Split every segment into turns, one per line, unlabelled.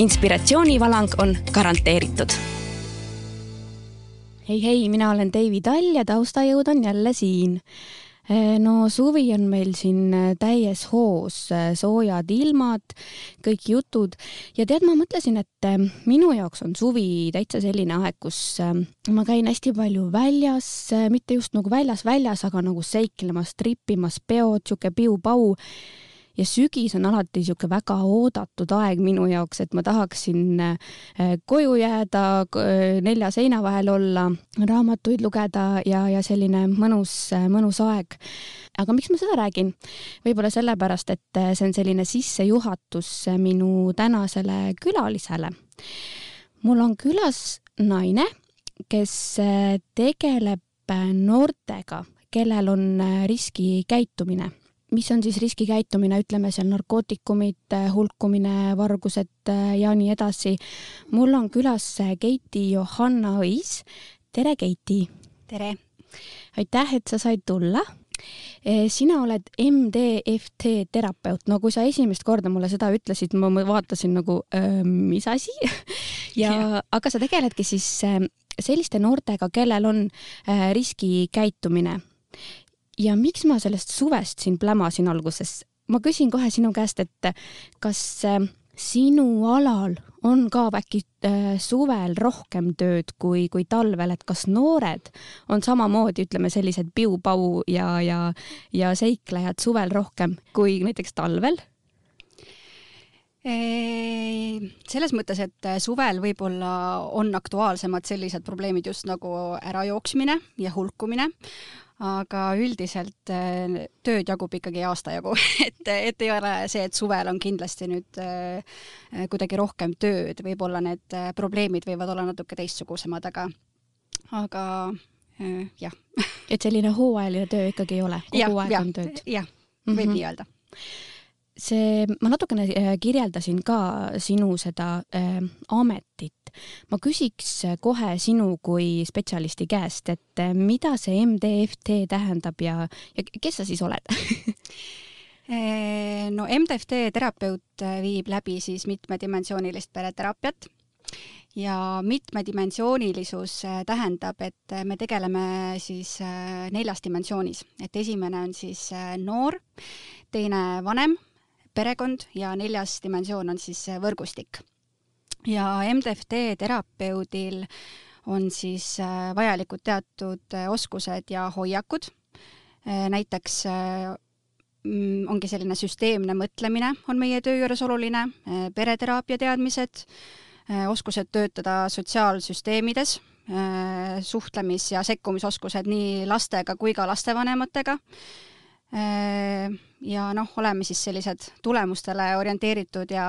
Inspiratsioonivalang on garanteeritud. hei, hei, mina olen Deivi Tall ja taustajõud on jälle siin. Eh, no suvi on meil siin eh, täies hoos, eh, soojad ilmad, kõik jutud. Ja tead, ma mõtlesin, et minu jaoks on suvi täitsa selline aeg, kus ma käin hästi palju väljas, mitte just nagu väljas väljas, aga nagu seiklemas, tripimas, peod, sihuke piu-pau ja sügis on alati niisugune väga oodatud aeg minu jaoks, et ma tahaksin äh, koju jääda, nelja seina vahel olla, raamatuid lugeda ja, ja selline mõnus, mõnus aeg. aga miks ma seda räägin? võib-olla sellepärast, et äh, see on selline sissejuhatus minu tänasele külalisele. mul on külas naine, kes äh, tegeleb noortega, kellel on riskikäitumine mis on siis riskikäitumine, ütleme seal narkootikumid, hulkumine, vargused äh, ja nii edasi. mul on külas Keiti Johanna Õis. tere, Keiti!
tere!
aitäh, et sa said tulla e, sina oled MDFT terapeut, no kui sa esimest korda mulle seda ütlesid, ma vaatasin nagu, mis asi ja, aga sa tegeledki siis äh, selliste noortega, kellel on äh, riskikäitumine ja miks ma sellest suvest siin plämasin alguses? ma küsin kohe sinu käest, et kas äh, sinu alal on ka äkki äh, suvel rohkem tööd kui, kui talvel, et kas noored on samamoodi, ütleme sellised piu-pau ja, ja, ja seiklejad suvel rohkem kui näiteks talvel?
Selles mõttes, et suvel võib-olla on aktuaalsemad sellised probleemid just nagu ärajooksmine ja hulkumine, aga üldiselt tööd jagub ikkagi aasta jagu. Et, et ei ole see, et suvel on kindlasti nüüd kuidagi rohkem tööd, võib-olla need probleemid võivad olla natuke teistsugusemad, aga, aga jah.
Et selline hooajaline töö ikkagi ei ole, kogu ja, aeg
ja,
on tööd?
jah, võib mm -hmm. nii öelda
see, ma natukene kirjeldasin ka sinu seda äh, ametit, ma küsiks kohe sinu kui spetsialisti käest, et mida see MDFT tähendab ja, ja kes sa siis oled?
No MDFT terapeut viib läbi siis mitmedimensioonilist pereteraapiat. Ja mitmedimensioonilisus tähendab, et me tegeleme siis neljas dimensioonis, et esimene on siis noor, teine vanem, perekond ja neljas dimensioon on siis võrgustik ja MDFT terapeudil on siis äh, vajalikud teatud äh, oskused ja hoiakud. Äh, näiteks mm, ongi selline süsteemne mõtlemine on meie töö juures oluline, pereteraapia teadmised, oskused töötada sotsiaalsüsteemides, suhtlemis- ja sekkumisoskused nii lastega kui ka lastevanematega. Ja noh, oleme siis sellised tulemustele orienteeritud ja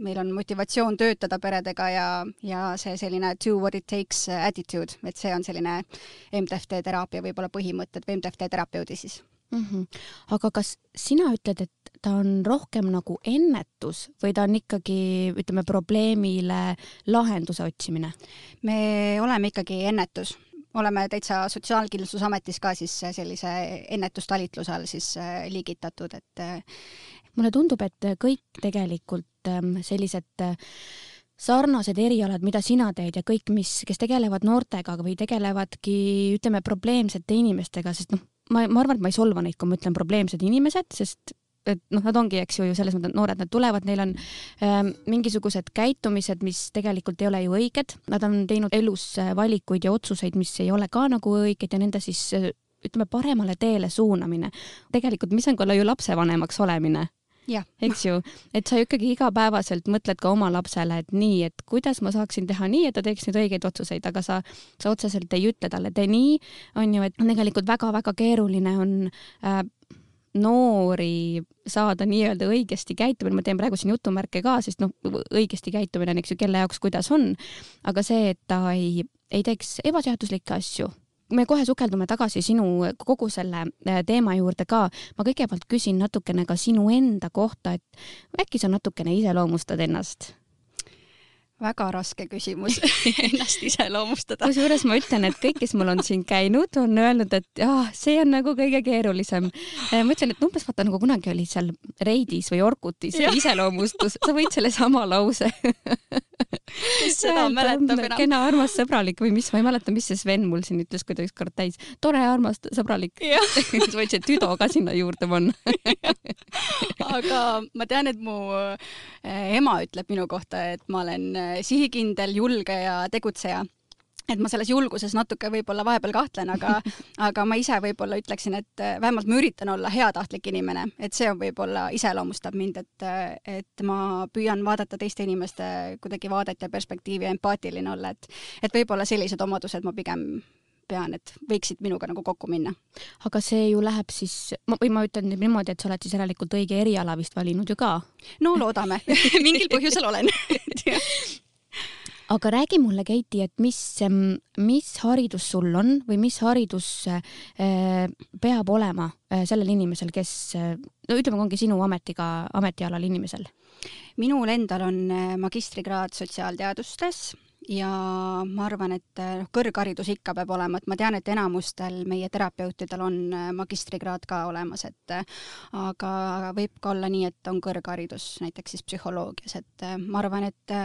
meil on motivatsioon töötada peredega ja, ja see selline do what it takes attitude, et see on selline MTFT teraapia võib-olla põhimõtted või MTFT terapeudi siis
mm. -hmm. aga kas sina ütled, et ta on rohkem nagu ennetus või ta on ikkagi, ütleme, probleemile lahenduse otsimine?
me oleme ikkagi ennetus oleme täitsa Sotsiaalkindlustusametis ka siis sellise ennetustalitluse all siis äh, liigitatud, et
mulle tundub, et kõik tegelikult ähm, sellised äh, sarnased erialad, mida sina teed ja kõik, mis, kes tegelevad noortega või tegelevadki, ütleme, probleemsete inimestega, sest noh, ma, ma arvan, et ma ei solva neid, kui ma ütlen probleemsed inimesed, sest et noh, nad ongi, eks ju, ju selles mõttes noored, nad tulevad, neil on ähm, mingisugused käitumised, mis tegelikult ei ole ju õiged, nad on teinud elus äh, valikuid ja otsuseid, mis ei ole ka nagu õiged ja nende siis äh, ütleme, paremale teele suunamine. tegelikult, mis on ka ju lapsevanemaks olemine. Eks ju, et sa ikkagi igapäevaselt mõtled ka oma lapsele, et nii, et kuidas ma saaksin teha nii, et ta teeks nüüd õigeid otsuseid, aga sa, sa otseselt ei ütle talle, tee nii, on ju, et tegelikult väga-väga keeruline on äh, noori saada nii-öelda õigesti käitumine, ma teen praegu siin jutumärke ka, sest noh, õigesti käitumine on, eks ju, kelle jaoks kuidas on, aga see, et ta ei, ei teeks ebaseaduslikke asju, me kohe sukeldume tagasi sinu kogu selle äh, teema juurde ka. ma kõigepealt küsin natukene ka sinu enda kohta, et äkki sa natukene iseloomustad ennast?
Väga raske küsimus ennast iseloomustada.
kusjuures ma ütlen, et kõik, kes mul on siin käinud, on öelnud, et ah, see on nagu kõige keerulisem. Ma ütlen, et umbes vaata nagu kunagi oli seal Reidis või Orkutis iseloomustus, sa võid sellesama lause
kes seda mäletab enam.
kena, armas, sõbralik või mis, ma ei mäleta, mis see Sven mul siin ütles, kui ta ükskord täis. tore, armas, sõbralik. võid see tüdo ka sinna juurde panna
aga ma tean, et mu eh, ema ütleb minu kohta, et ma olen eh, sihikindel, julge ja tegutseja et ma selles julguses natuke võib-olla vahepeal kahtlen, aga, aga ma ise võib-olla ütleksin, et äh, vähemalt ma üritan olla heatahtlik inimene, et see on võib-olla iseloomustab mind, et, äh, et ma püüan vaadata teiste inimeste kuidagi vaadet ja perspektiivi ja empaatiline olla, et, et võib-olla sellised omadused ma pigem pean, et võiksid minuga nagu kokku minna.
aga see ju läheb siis, või ma ütlen niimoodi, et sa oled siis järelikult õige eriala vist valinud ju ka?
no loodame mingil põhjusel olen
aga räägi mulle, Keiti, et mis, mis haridus sul on või mis haridus äh, peab olema äh, sellel inimesel, kes, no ütleme, ongi sinu ametiga, ametialal inimesel?
minul endal on magistrikraad sotsiaalteadustes ja ma arvan, et noh, kõrgharidus ikka peab olema, et ma tean, et enamustel meie terapeutidel on magistrikraad ka olemas, et aga võib ka olla nii, et on kõrgharidus näiteks siis psühholoogias, et ma arvan, et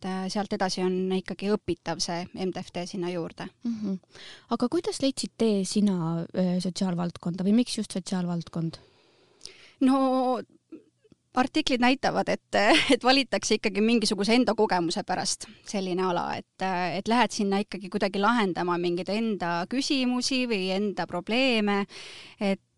et äh, sealt edasi on ikkagi õpitav see MTFT sinna juurde mm.
-hmm. aga kuidas leidsid tee sina äh, sotsiaalvaldkonda või miks just sotsiaalvaldkond?
no artiklid näitavad, et, et valitakse ikkagi mingisuguse enda kogemuse pärast selline ala, et, et lähed sinna ikkagi kuidagi lahendama mingeid enda küsimusi või enda probleeme, et äh,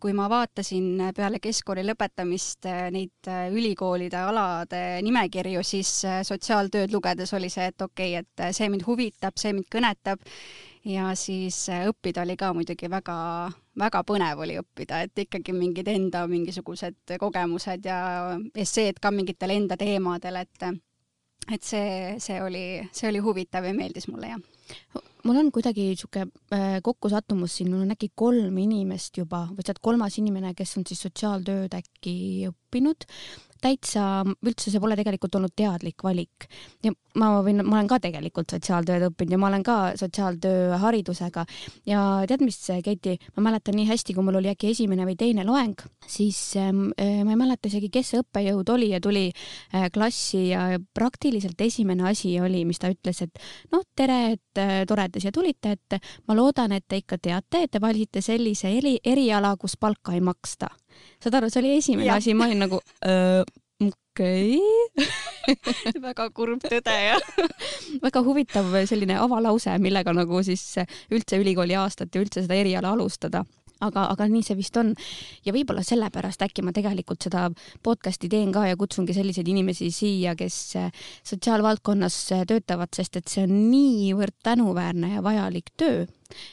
kui ma vaatasin peale keskkooli lõpetamist äh, neid äh, ülikoolide alade nimekirju, siis sotsiaaltööd lugedes oli see, et okei okay,, et see mind huvitab, see mind kõnetab. Ja siis õppida oli ka muidugi väga, väga põnev oli õppida, et ikkagi mingid enda mingisugused kogemused ja esseed ka mingitel enda teemadel, et et see, see oli, see oli huvitav ja meeldis mulle, jah
mul on kuidagi sihuke äh, kokkusattumus siin, mul on äkki kolm inimest juba või oled kolmas inimene, kes on siis sotsiaaltööd äkki õppinud täitsa, üldse see pole tegelikult olnud teadlik valik. ja ma võin, ma olen ka tegelikult sotsiaaltööd õppinud ja ma olen ka sotsiaaltöö haridusega ja tead, mis, Keiti, ma mäletan nii hästi, kui mul oli äkki esimene või teine loeng, siis ähm, äh, ma ei mäleta isegi, kes see õppejõud oli ja tuli äh, klassi ja praktiliselt esimene asi oli, mis ta ütles, et noh, tere, et äh, tore, et te siia tulite, et ma loodan, et te ikka teate, et te valisite sellise eri, eriala, kus palka ei maksta saad aru, see oli esimene ja. asi, ma olin nagu okei
okay. väga kurb tõde ja
väga huvitav selline avalause, millega nagu siis üldse ülikooli aastat ja üldse seda eriala alustada aga, aga nii see vist on. ja võib-olla sellepärast äkki ma tegelikult seda podcast'i teen ka ja kutsungi selliseid inimesi siia, kes sotsiaalvaldkonnas töötavad, sest et see on niivõrd tänuväärne ja vajalik töö.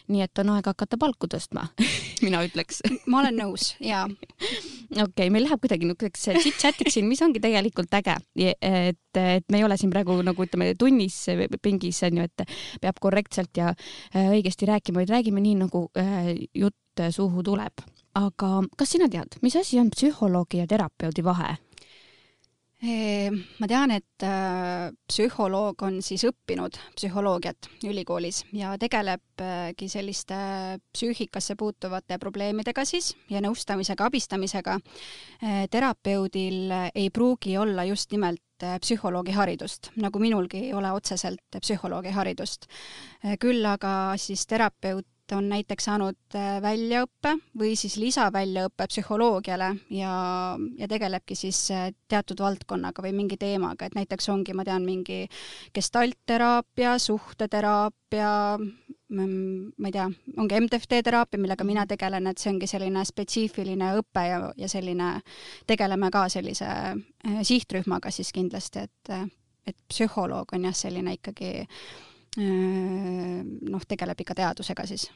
Nii et on aeg hakata palku tõstma mina ütleks.
Ma olen nõus ja
okei okay,, meil läheb kuidagi niisuguseks chit-chat'iks siin, mis ongi tegelikult äge, et, et me ei ole siin praegu nagu ütleme tunnis pingis onju, et peab korrektselt ja äh, õigesti rääkima, vaid räägime nii nagu äh, jutt suhu tuleb. aga kas sina tead, mis asi on psühholoogi ja terapeudi vahe?
ma tean, et äh, psühholoog on siis õppinud psühholoogiat ülikoolis ja tegelebki selliste psüühikasse puutuvate probleemidega siis ja nõustamisega, abistamisega. Terapeudil ei pruugi olla just nimelt psühholoogi haridust, nagu minulgi ei ole otseselt psühholoogi haridust. küll aga siis terapeut on näiteks saanud äh, väljaõppe või siis lisaväljaõppe psühholoogiale ja, ja tegelebki siis äh, teatud valdkonnaga või mingi teemaga, et näiteks ongi, ma tean, mingi gestaltteraapia, suhteteraapia, mm, ma ei tea, ongi MTFT teraapia, millega mina tegelen, et see ongi selline spetsiifiline õpe ja, ja selline, tegeleme ka sellise äh, sihtrühmaga siis kindlasti, et, et psühholoog on jah, selline ikkagi noh, tegeleb ikka teadusega siis.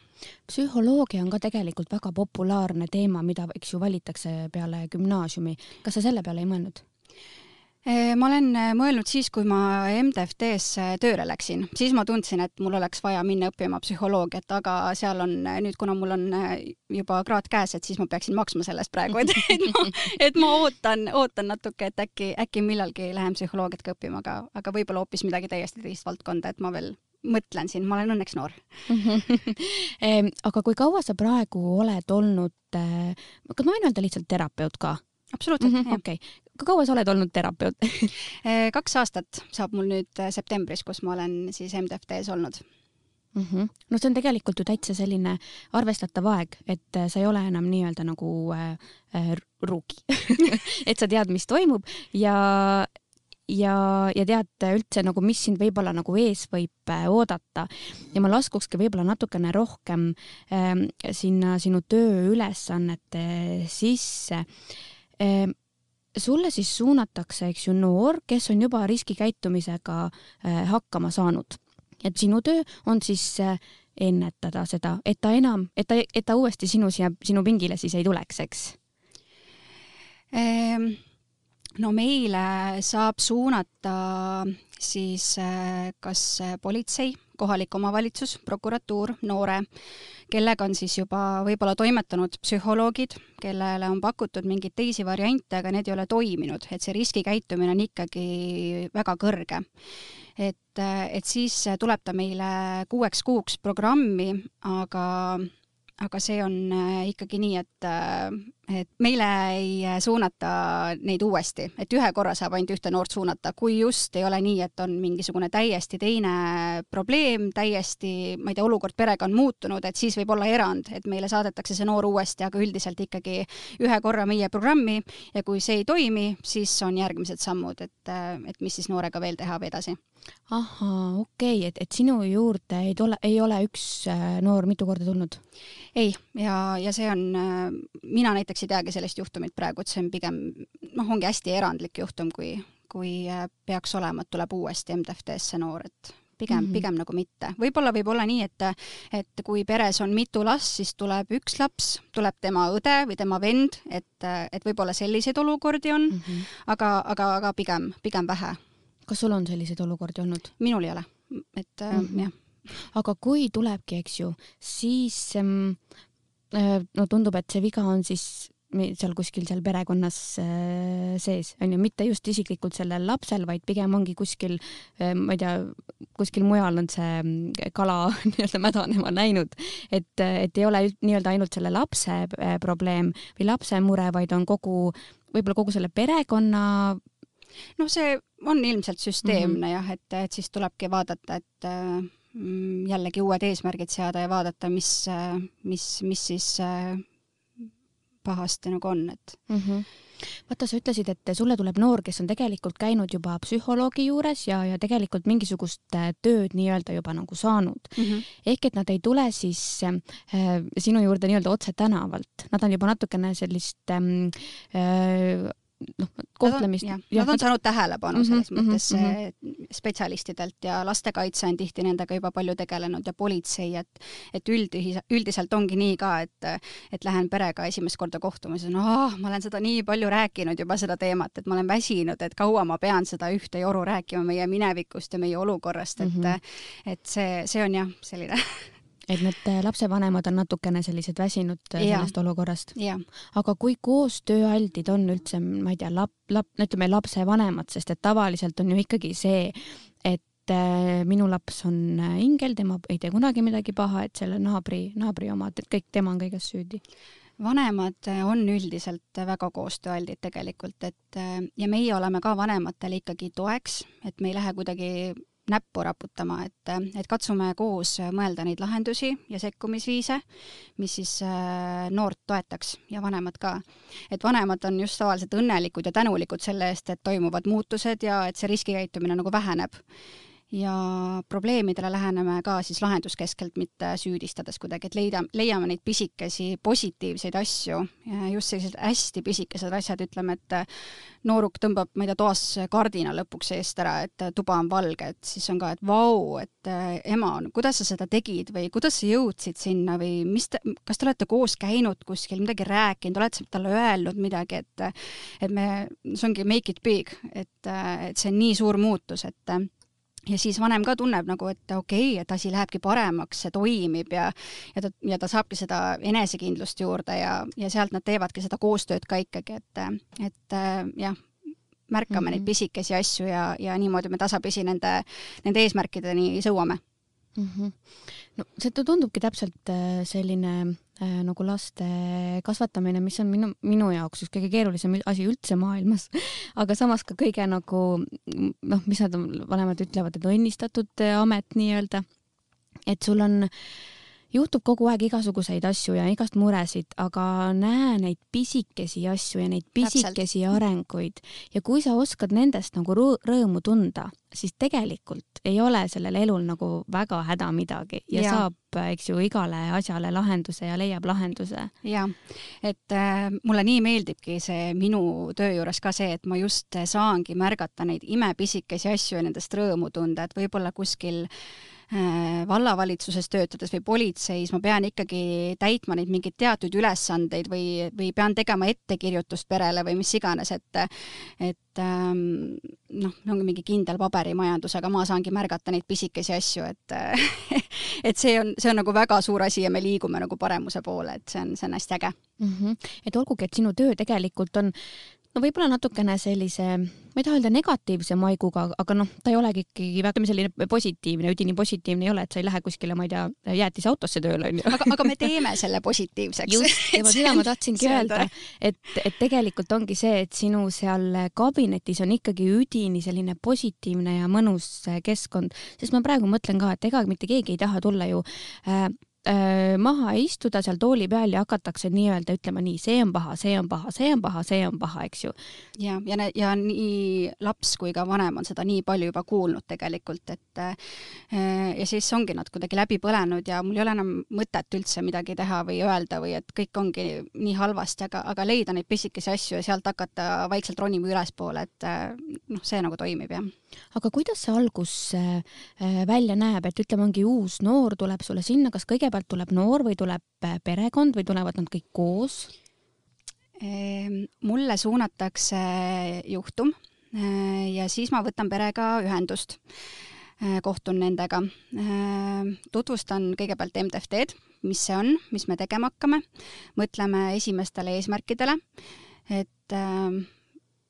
psühholoogia on ka tegelikult väga populaarne teema, mida, eks ju, valitakse peale gümnaasiumi. kas sa selle peale ei mõelnud?
Ma olen äh, mõelnud siis, kui ma MDFT-sse tööle läksin, siis ma tundsin, et mul oleks vaja minna õppima psühholoogiat, aga seal on äh, nüüd, kuna mul on äh, juba kraad käes, et siis ma peaksin maksma selle eest praegu, et, et ma, et ma ootan, ootan natuke, et äkki, äkki millalgi lähen psühholoogiat ka õppima, aga, aga võib-olla hoopis midagi täiesti teist valdkonda, et ma veel mõtlen siin, ma olen õnneks noor.
Aga kui kaua sa praegu oled olnud, kas ma võin öelda lihtsalt terapeut ka?
Absoluutselt mm -hmm,.
okei okay., kaua sa oled olnud terapeut
eh, kaks aastat saab mul nüüd eh, septembris, kus ma olen siis MDFT-s olnud
mm. -hmm. no see on tegelikult ju täitsa selline arvestatav aeg, et eh, sa ei ole enam nii-öelda nagu äh, äh, ruuki et sa tead, mis toimub ja ja, ja tead üldse nagu, mis sind võib-olla nagu ees võib oodata ja ma laskukski võib-olla natukene rohkem äh, sinna sinu tööülesannete sisse äh, sulle siis suunatakse, eks ju, noor, kes on juba riskikäitumisega äh, hakkama saanud. et sinu töö on siis äh, ennetada seda, et ta enam, et ta, et ta uuesti sinu siia, sinu pingile siis ei tuleks, eks
ehm,? No meile saab suunata siis äh, kas politsei, kohalik omavalitsus, prokuratuur, noore kellega on siis juba võib-olla toimetanud psühholoogid, kellele on pakutud mingeid teisi variante, aga need ei ole toiminud, et see riskikäitumine on ikkagi väga kõrge. et, et siis tuleb ta meile kuueks kuuks programmi, aga aga see on äh, ikkagi nii, et, äh, et meile ei suunata neid uuesti, et ühe korra saab ainult ühte noort suunata, kui just ei ole nii, et on mingisugune täiesti teine probleem, täiesti, ma ei tea, olukord perega on muutunud, et siis võib olla erand, et meile saadetakse see noor uuesti, aga üldiselt ikkagi ühe korra meie programmi ja kui see ei toimi, siis on järgmised sammud, et, äh, et mis siis noorega veel teha või edasi
ahhaa, okei okay., et, et sinu juurde ei tule, ei ole üks äh, noor mitu korda tulnud?
ei, ja, ja see on, äh, mina näiteks ei teagi sellest juhtumit praegu, et see on pigem noh, ongi hästi erandlik juhtum, kui, kui äh, peaks olema, et tuleb uuesti MDFT-sse noor, et pigem mm, -hmm. pigem nagu mitte. võib-olla võib olla nii, et, et kui peres on mitu last, siis tuleb üks laps, tuleb tema õde või tema vend, et, et võib-olla selliseid olukordi on mm, -hmm. aga, aga, aga pigem, pigem vähe
kas sul on selliseid olukordi olnud?
minul ei ole, et mm -hmm. jah.
aga kui tulebki, eks ju, siis ähm, no tundub, et see viga on siis seal kuskil seal perekonnas äh, sees, on ju, mitte just isiklikult sellel lapsel, vaid pigem ongi kuskil äh,, ma ei tea, kuskil mujal on see mm, kala nii-öelda mädanema näinud, et, et ei ole nii-öelda ainult selle lapse äh, probleem või lapse mure, vaid on kogu, võib-olla kogu selle perekonna
noh, see on ilmselt süsteemne mm -hmm. jah, et, et siis tulebki vaadata, et mm, jällegi uued eesmärgid seada ja vaadata, mis, mis, mis siis äh, pahasti nagu on, et mm.
-hmm vaata, sa ütlesid, et sulle tuleb noor, kes on tegelikult käinud juba psühholoogi juures ja, ja tegelikult mingisugust äh, tööd nii-öelda juba nagu saanud mm. -hmm. ehk et nad ei tule siis äh, sinu juurde nii-öelda otse tänavalt, nad on juba natukene sellist ähm, äh, noh, kohtlemist.
Nad on saanud tähelepanu mm -hmm, selles mõttes mm -hmm. spetsialistidelt ja lastekaitse on tihti nendega juba palju tegelenud ja politsei, et et üldis-, üldiselt ongi nii ka, et et lähen perega esimest korda kohtuma, siis on oh,, ma olen seda nii palju rääkinud juba, seda teemat, et ma olen väsinud, et kaua ma pean seda ühte joru rääkima meie minevikust ja meie olukorrast, et mm -hmm. et see, see on jah, selline
et need äh, lapsevanemad on natukene sellised väsinud äh, ja. sellest olukorrast. aga kui koos tööaldid on üldse, ma ei tea, lap-, lap-, ütleme lapsevanemad, sest et tavaliselt on ju ikkagi see, et äh, minu laps on ingel, tema ei tee kunagi midagi paha, et selle naabri, naabri omad, et kõik tema on kõiges süüdi
vanemad on üldiselt väga koostööaldid tegelikult, et ja meie oleme ka vanematele ikkagi toeks, et me ei lähe kuidagi näppu raputama, et, et katsume koos mõelda neid lahendusi ja sekkumisviise, mis siis äh, noort toetaks ja vanemad ka. et vanemad on just tavaliselt õnnelikud ja tänulikud selle eest, et toimuvad muutused ja et see riskikäitumine nagu väheneb. Ja probleemidele läheneme ka siis lahenduskeskelt, mitte süüdistades kuidagi, et leida, leiame neid pisikesi positiivseid asju, just sellised hästi pisikesed asjad, ütleme, et nooruk tõmbab, ma ei tea, toas kardina lõpuks eest ära, et tuba on valge, et siis on ka, et vau, et ema, kuidas sa seda tegid või kuidas sa jõudsid sinna või mis te, kas te olete koos käinud kuskil, midagi rääkinud, oled sa talle öelnud midagi, et et me, see ongi make it big, et, et see on nii suur muutus, et ja siis vanem ka tunneb nagu, et okei okay,, et asi lähebki paremaks, see toimib ja ja ta, ja ta saabki seda enesekindlust juurde ja, ja sealt nad teevadki seda koostööd ka ikkagi, et, et jah, märkame mm -hmm. neid pisikesi asju ja, ja niimoodi me tasapisi nende, nende eesmärkideni sõuame
mm. -hmm. no see tundubki täpselt äh, selline äh, nagu laste kasvatamine, mis on minu, minu jaoks üks kõige keerulisem asi üldse maailmas aga samas ka kõige nagu noh, mis nad vanemad ütlevad, et õnnistatud amet nii-öelda. et sul on äh, juhtub kogu aeg igasuguseid asju ja igast muresid, aga näe neid pisikesi asju ja neid pisikesi Täpselt. arenguid ja kui sa oskad nendest nagu rõõmu tunda, siis tegelikult ei ole sellel elul nagu väga häda midagi ja, ja. saab, eks ju, igale asjale lahenduse ja leiab lahenduse.
ja, et äh, mulle nii meeldibki see minu töö juures ka see, et ma just saangi märgata neid imepisikesi asju ja nendest rõõmu tunda, et võib-olla kuskil äh, vallavalitsuses töötades või politseis ma pean ikkagi täitma neid mingeid teatud ülesandeid või, või pean tegema ettekirjutust perele või mis iganes, et et ähm, noh, ongi mingi kindel paberimajandus, aga ma saangi märgata neid pisikesi asju, et et see on, see on nagu väga suur asi ja me liigume nagu paremuse poole, et see on, see on hästi äge
mm. -hmm. et olgugi, et sinu töö tegelikult on no võib-olla natukene sellise, ma ei taha öelda negatiivse maiguga, aga noh, ta ei olegi ikkagi väga selline positiivne, üdini positiivne ei ole, et sa ei lähe kuskile, ma ei tea, jäätiseautosse tööle onju.
aga, aga me teeme selle positiivseks.
just, ja ma seda ma tahtsingi öelda, et, et tegelikult ongi see, et sinu seal kabinetis on ikkagi üdini selline positiivne ja mõnus keskkond, sest ma praegu mõtlen ka, et ega mitte keegi ei taha tulla ju Äh, maha istuda seal tooli peal ja hakatakse nii-öelda ütlema nii, see on paha, see on paha, see on paha, see on paha, eks ju.
ja, ja, ja nii laps kui ka vanem on seda nii palju juba kuulnud tegelikult, et äh, ja siis ongi nad kuidagi läbi põlenud ja mul ei ole enam mõtet üldse midagi teha või öelda või et kõik ongi nii halvasti, aga, aga leida neid pisikesi asju ja sealt hakata vaikselt ronima ülespoole, et äh, noh, see nagu toimib jah
aga kuidas see algus äh, välja näeb, et ütleme, ongi uus noor tuleb sulle sinna, kas kõigepealt tuleb noor või tuleb äh, perekond või tulevad nad kõik koos?
Ehm, mulle suunatakse juhtum äh, ja siis ma võtan perega ühendust, kohtun nendega, tutvustan kõigepealt MTFT-d, mis see on, mis me tegema hakkame, mõtleme esimestele eesmärkidele, et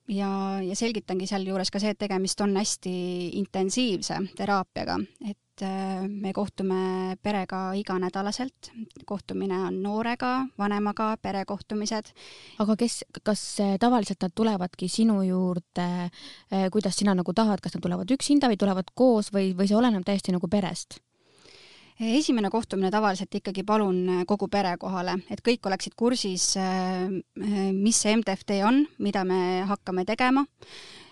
ja, ja selgitangi sealjuures ka see, et tegemist on hästi intensiivse teraapiaga, et äh, me kohtume perega iganädalaselt, kohtumine on noorega, vanemaga, perekohtumised.
aga kes, kas äh, tavaliselt nad tulevadki sinu juurde, äh, kuidas sina nagu tahad, kas nad tulevad üksinda või tulevad koos või, või see oleneb täiesti nagu perest?
esimene kohtumine tavaliselt ikkagi palun kogu pere kohale, et kõik oleksid kursis, mis see MTFT on, mida me hakkame tegema,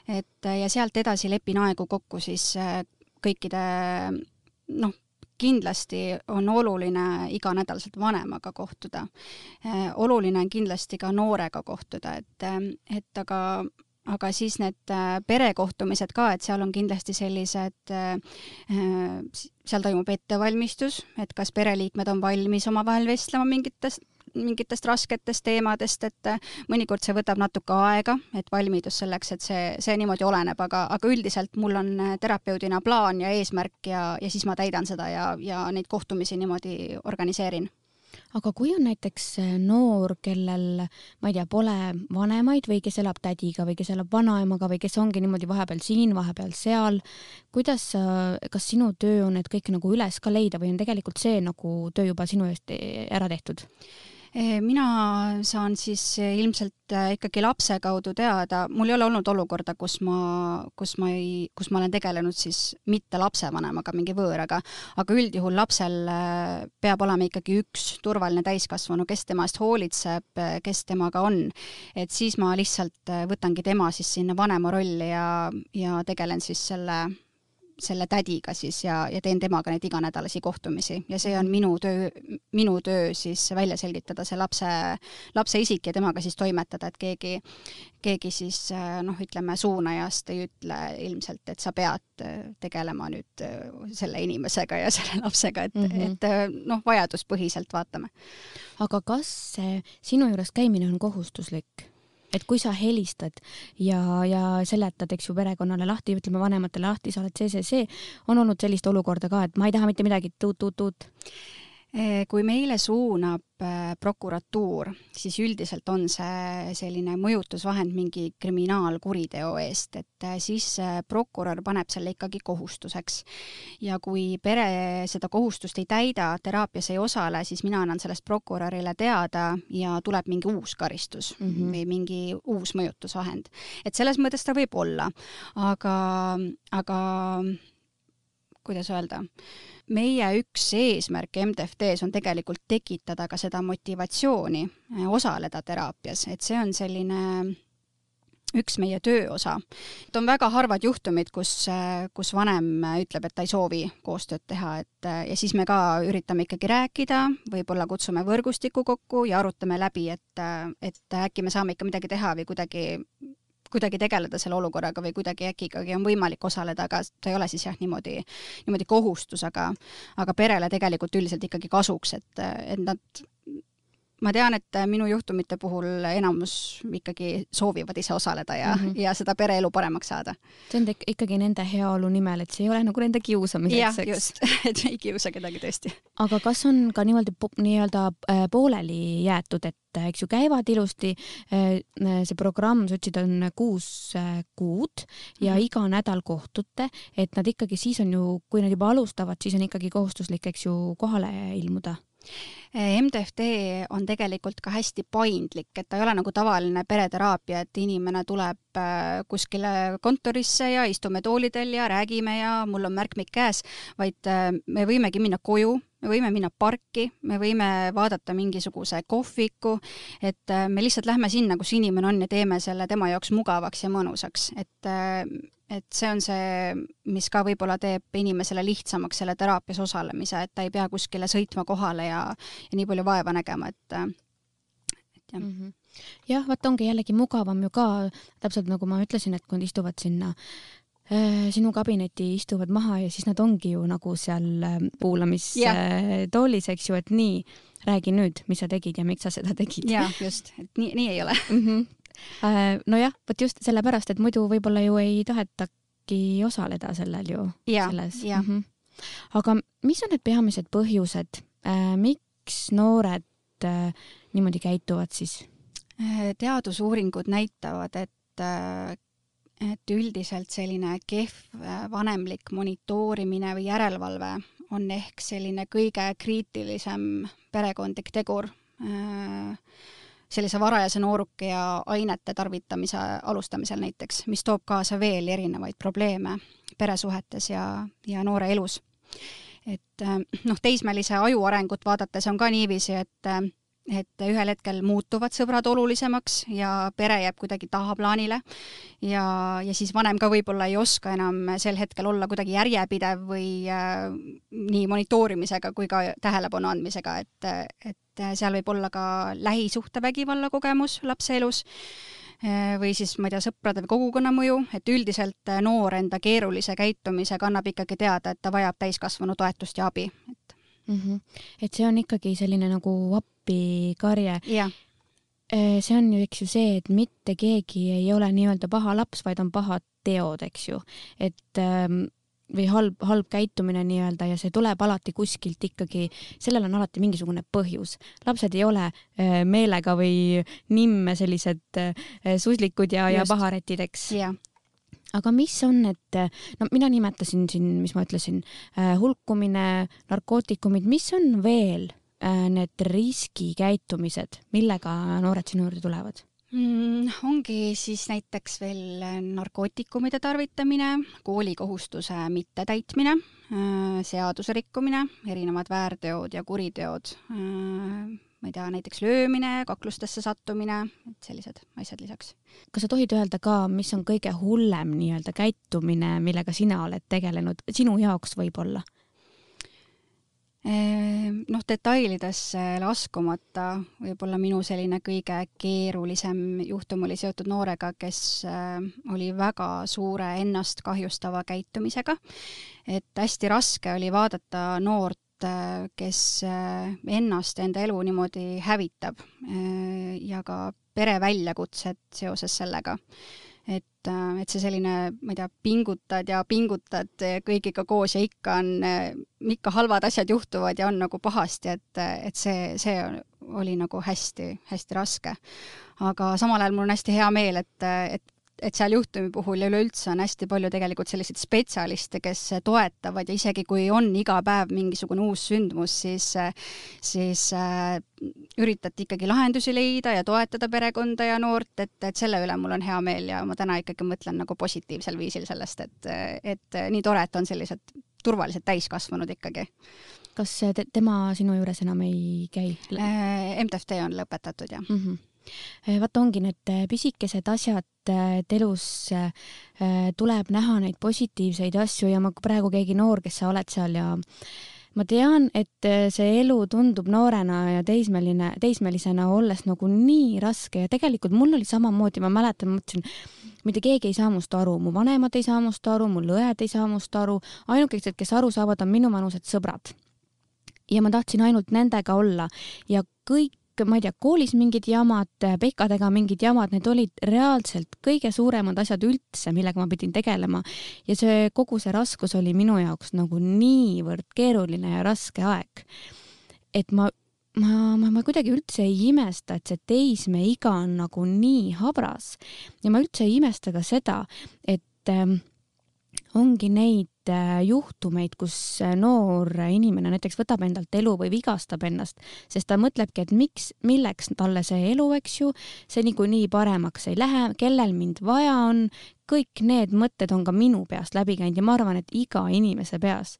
et ja sealt edasi lepin aegu kokku siis kõikide noh, kindlasti on oluline iganädalaselt vanemaga kohtuda. oluline on kindlasti ka noorega kohtuda, et, et aga aga siis need äh, perekohtumised ka, et seal on kindlasti sellised, äh, äh, seal toimub ettevalmistus, et kas pereliikmed on valmis omavahel vestlema mingitest mingitest rasketest teemadest, et mõnikord see võtab natuke aega, et valmidus selleks, et see, see niimoodi oleneb, aga, aga üldiselt mul on terapeudina plaan ja eesmärk ja, ja siis ma täidan seda ja, ja neid kohtumisi niimoodi organiseerin
aga kui on näiteks äh, noor, kellel, ma ei tea, pole vanemaid või kes elab tädiga või kes elab vanaemaga või kes ongi niimoodi vahepeal siin, vahepeal seal, kuidas kas sinu töö on need kõik nagu üles ka leida või on tegelikult see nagu töö juba sinu eest äh, ära tehtud?
Eh, mina saan siis eh, ilmselt eh, ikkagi lapse kaudu teada, mul ei ole olnud olukorda, kus ma, kus ma ei, kus ma olen tegelenud siis mitte lapsevanemaga, mingi võõraga, aga üldjuhul lapsel peab olema ikkagi üks turvaline täiskasvanu, kes tema eest hoolitseb, kes temaga on. et siis ma lihtsalt võtangi tema siis sinna vanema rolli ja, ja tegelen siis selle selle tädiga siis ja, ja teen temaga neid iganädalasi kohtumisi ja see on minu töö, minu töö siis välja selgitada see lapse, lapse isik ja temaga siis toimetada, et keegi, keegi siis noh, ütleme suunajast ei ütle ilmselt, et sa pead tegelema nüüd selle inimesega ja selle lapsega, et mm, -hmm. et noh, vajaduspõhiselt vaatame.
aga kas sinu juures käimine on kohustuslik? Et kui sa helistad ja, ja seletad, eks ju, perekonnale lahti, ütleme vanematele lahti, sa oled see, see, see, on olnud sellist olukorda ka, et ma ei taha mitte midagi, tuut-tuut-tuut?
Eh, kui meile suunab eh, prokuratuur, siis üldiselt on see selline mõjutusvahend mingi kriminaalkuriteo eest, et eh, siis prokurör paneb selle ikkagi kohustuseks. ja kui pere seda kohustust ei täida, teraapias ei osale, siis mina annan sellest prokurörile teada ja tuleb mingi uus karistus mm -hmm. või mingi uus mõjutusvahend. et selles mõttes ta võib olla, aga, aga kuidas öelda meie üks eesmärke MTFT-s on tegelikult tekitada ka seda motivatsiooni eh, osaleda teraapias, et see on selline üks meie töö osa. et on väga harvad juhtumid, kus, eh, kus vanem ütleb, et ta ei soovi koostööd teha, et eh, ja siis me ka üritame ikkagi rääkida, võib-olla kutsume võrgustiku kokku ja arutame läbi, et, et äkki me saame ikka midagi teha või kuidagi kuidagi tegeleda selle olukorraga või kuidagi äkki ikkagi on võimalik osaleda, aga ta ei ole siis jah, niimoodi, niimoodi kohustus, aga aga perele tegelikult üldiselt ikkagi kasuks, et, et nad ma tean, et minu juhtumite puhul enamus ikkagi soovivad ise osaleda ja mm, -hmm. ja seda pereelu paremaks saada.
see on ikkagi nende heaolu nimel, et see ei ole nagu nende kiusamiseks,
eks? just, et ei kiusa kedagi tõesti.
aga kas on ka niimoodi nii-öelda äh, pooleli jäetud, et äh, eks ju käivad ilusti, äh, see programm, sa ütlesid, on kuus kuud ja mm -hmm. iga nädal kohtute, et nad ikkagi siis on ju, kui nad juba alustavad, siis on ikkagi kohustuslik, eks ju, kohale ilmuda
MTFT on tegelikult ka hästi paindlik, et ta ei ole nagu tavaline pereteraapia, et inimene tuleb äh, kuskile kontorisse ja istume toolidel ja räägime ja mul on märkmik käes, vaid äh, me võimegi minna koju, me võime minna parki, me võime vaadata mingisuguse kohviku, et äh, me lihtsalt lähme sinna, kus inimene on ja teeme selle tema jaoks mugavaks ja mõnusaks, et et see on see, mis ka võib-olla teeb inimesele lihtsamaks selle teraapias osalemise, et ta ei pea kuskile sõitma kohale ja, ja nii palju vaeva nägema, et, et
jah. Mm -hmm jah, vot ongi jällegi mugavam ju ka, täpselt nagu ma ütlesin, et kui nad istuvad sinna äh, sinu kabinetti, istuvad maha ja siis nad ongi ju nagu seal äh, kuulamistoolis, eks ju, et nii, räägi nüüd, mis sa tegid ja miks sa seda tegid.
jah, just, et nii, nii ei ole. Mm. -hmm
nojah, vot just sellepärast, et muidu võib-olla ju ei tahetagi osaleda sellel ju.
selles. Mm -hmm.
aga mis on need peamised põhjused, äh, miks noored äh, niimoodi käituvad siis?
teadusuuringud näitavad, et et üldiselt selline kehv vanemlik monitoorimine või järelevalve on ehk selline kõige kriitilisem perekondlik tegur äh, sellise varajase nooruki ja ainete tarvitamise alustamisel näiteks, mis toob kaasa veel erinevaid probleeme peresuhetes ja, ja noore elus. et noh, teismelise aju arengut vaadates on ka niiviisi, et et ühel hetkel muutuvad sõbrad olulisemaks ja pere jääb kuidagi tahaplaanile ja, ja siis vanem ka võib-olla ei oska enam sel hetkel olla kuidagi järjepidev või äh, nii monitoorimisega kui ka tähelepanu andmisega, et, et et seal võib olla ka lähisuhtevägivalla kogemus lapse elus eh, või siis ma ei tea, sõprade või kogukonna mõju, et üldiselt eh, noor enda keerulise käitumisega annab ikkagi teada, et ta vajab täiskasvanu toetust ja abi, et
mm. -hmm. et see on ikkagi selline nagu appikarje. See on ju, eks ju see, et mitte keegi ei ole nii-öelda paha laps, vaid on pahad teod, eks ju, et ähm, või halb, halb käitumine nii-öelda ja see tuleb alati kuskilt ikkagi, sellel on alati mingisugune põhjus. lapsed ei ole äh, meelega või nimme sellised äh, suslikud ja, ja paharetid, eks
yeah.
aga mis on need, no mina nimetasin siin, mis ma ütlesin, äh, hulkumine, narkootikumid, mis on veel need riskikäitumised, millega noored sinu juurde tulevad?
Mm,? ongi siis näiteks veel narkootikumide tarvitamine, koolikohustuse mittetäitmine, äh, seaduse rikkumine, erinevad väärteod ja kuriteod, äh, ma ei tea, näiteks löömine, kaklustesse sattumine, et sellised asjad lisaks.
kas sa tohid öelda ka, mis on kõige hullem nii-öelda käitumine, millega sina oled tegelenud, sinu jaoks võib-olla?
Ehm, noh, detailidesse laskumata, võib-olla minu selline kõige keerulisem juhtum oli seotud noorega, kes äh, oli väga suure ennast kahjustava käitumisega. et hästi raske oli vaadata noort, äh, kes äh, ennast, enda elu niimoodi hävitab ja ka pere väljakutsed seoses sellega et, äh, et see selline, ma ei tea, pingutad ja pingutad kõigiga koos ja ikka on, äh, ikka halvad asjad juhtuvad ja on nagu pahasti, et, et see, see oli nagu hästi-hästi raske. aga samal ajal mul on hästi hea meel, et, et et seal juhtumi puhul ja üleüldse on hästi palju tegelikult selliseid spetsialiste, kes toetavad ja isegi kui on iga päev mingisugune uus sündmus, siis, siis äh, üritati ikkagi lahendusi leida ja toetada perekonda ja noort, et, et selle üle mul on hea meel ja ma täna ikkagi mõtlen nagu positiivsel viisil sellest, et, et nii tore, et on sellised turvalised täiskasvanud ikkagi.
kas te, tema sinu juures enam ei käi?
Äh, MTFT on lõpetatud, jah mm. -hmm
vaata, ongi need pisikesed asjad, et elus tuleb näha neid positiivseid asju ja ma praegu keegi noor, kes sa oled seal ja ma tean, et see elu tundub noorena ja teismeline, teismelisena olles nagu nii raske ja tegelikult mul oli samamoodi, ma mäletan, ma mõtlesin, mitte keegi ei saa must aru, mu vanemad ei saa must aru, mu õed ei saa must aru, ainukesed, kes aru saavad, on minuvanused sõbrad. Ja ma tahtsin ainult nendega olla ja kõik ma ei tea, koolis mingid jamad, pekadega mingid jamad, need olid reaalselt kõige suuremad asjad üldse, millega ma pidin tegelema. ja see, kogu see raskus oli minu jaoks nagu niivõrd keeruline ja raske aeg. et ma, ma, ma, ma kuidagi üldse ei imesta, et see teismeiga on nagu nii habras ja ma üldse ei imesta ka seda, et ähm, ongi neid äh, juhtumeid, kus äh, noor inimene näiteks võtab endalt elu või vigastab ennast, sest ta mõtlebki, et miks, milleks talle see elu, eks ju, see niikuinii paremaks ei lähe, kellel mind vaja on, kõik need mõtted on ka minu peast läbi käinud ja ma arvan, et iga inimese peas.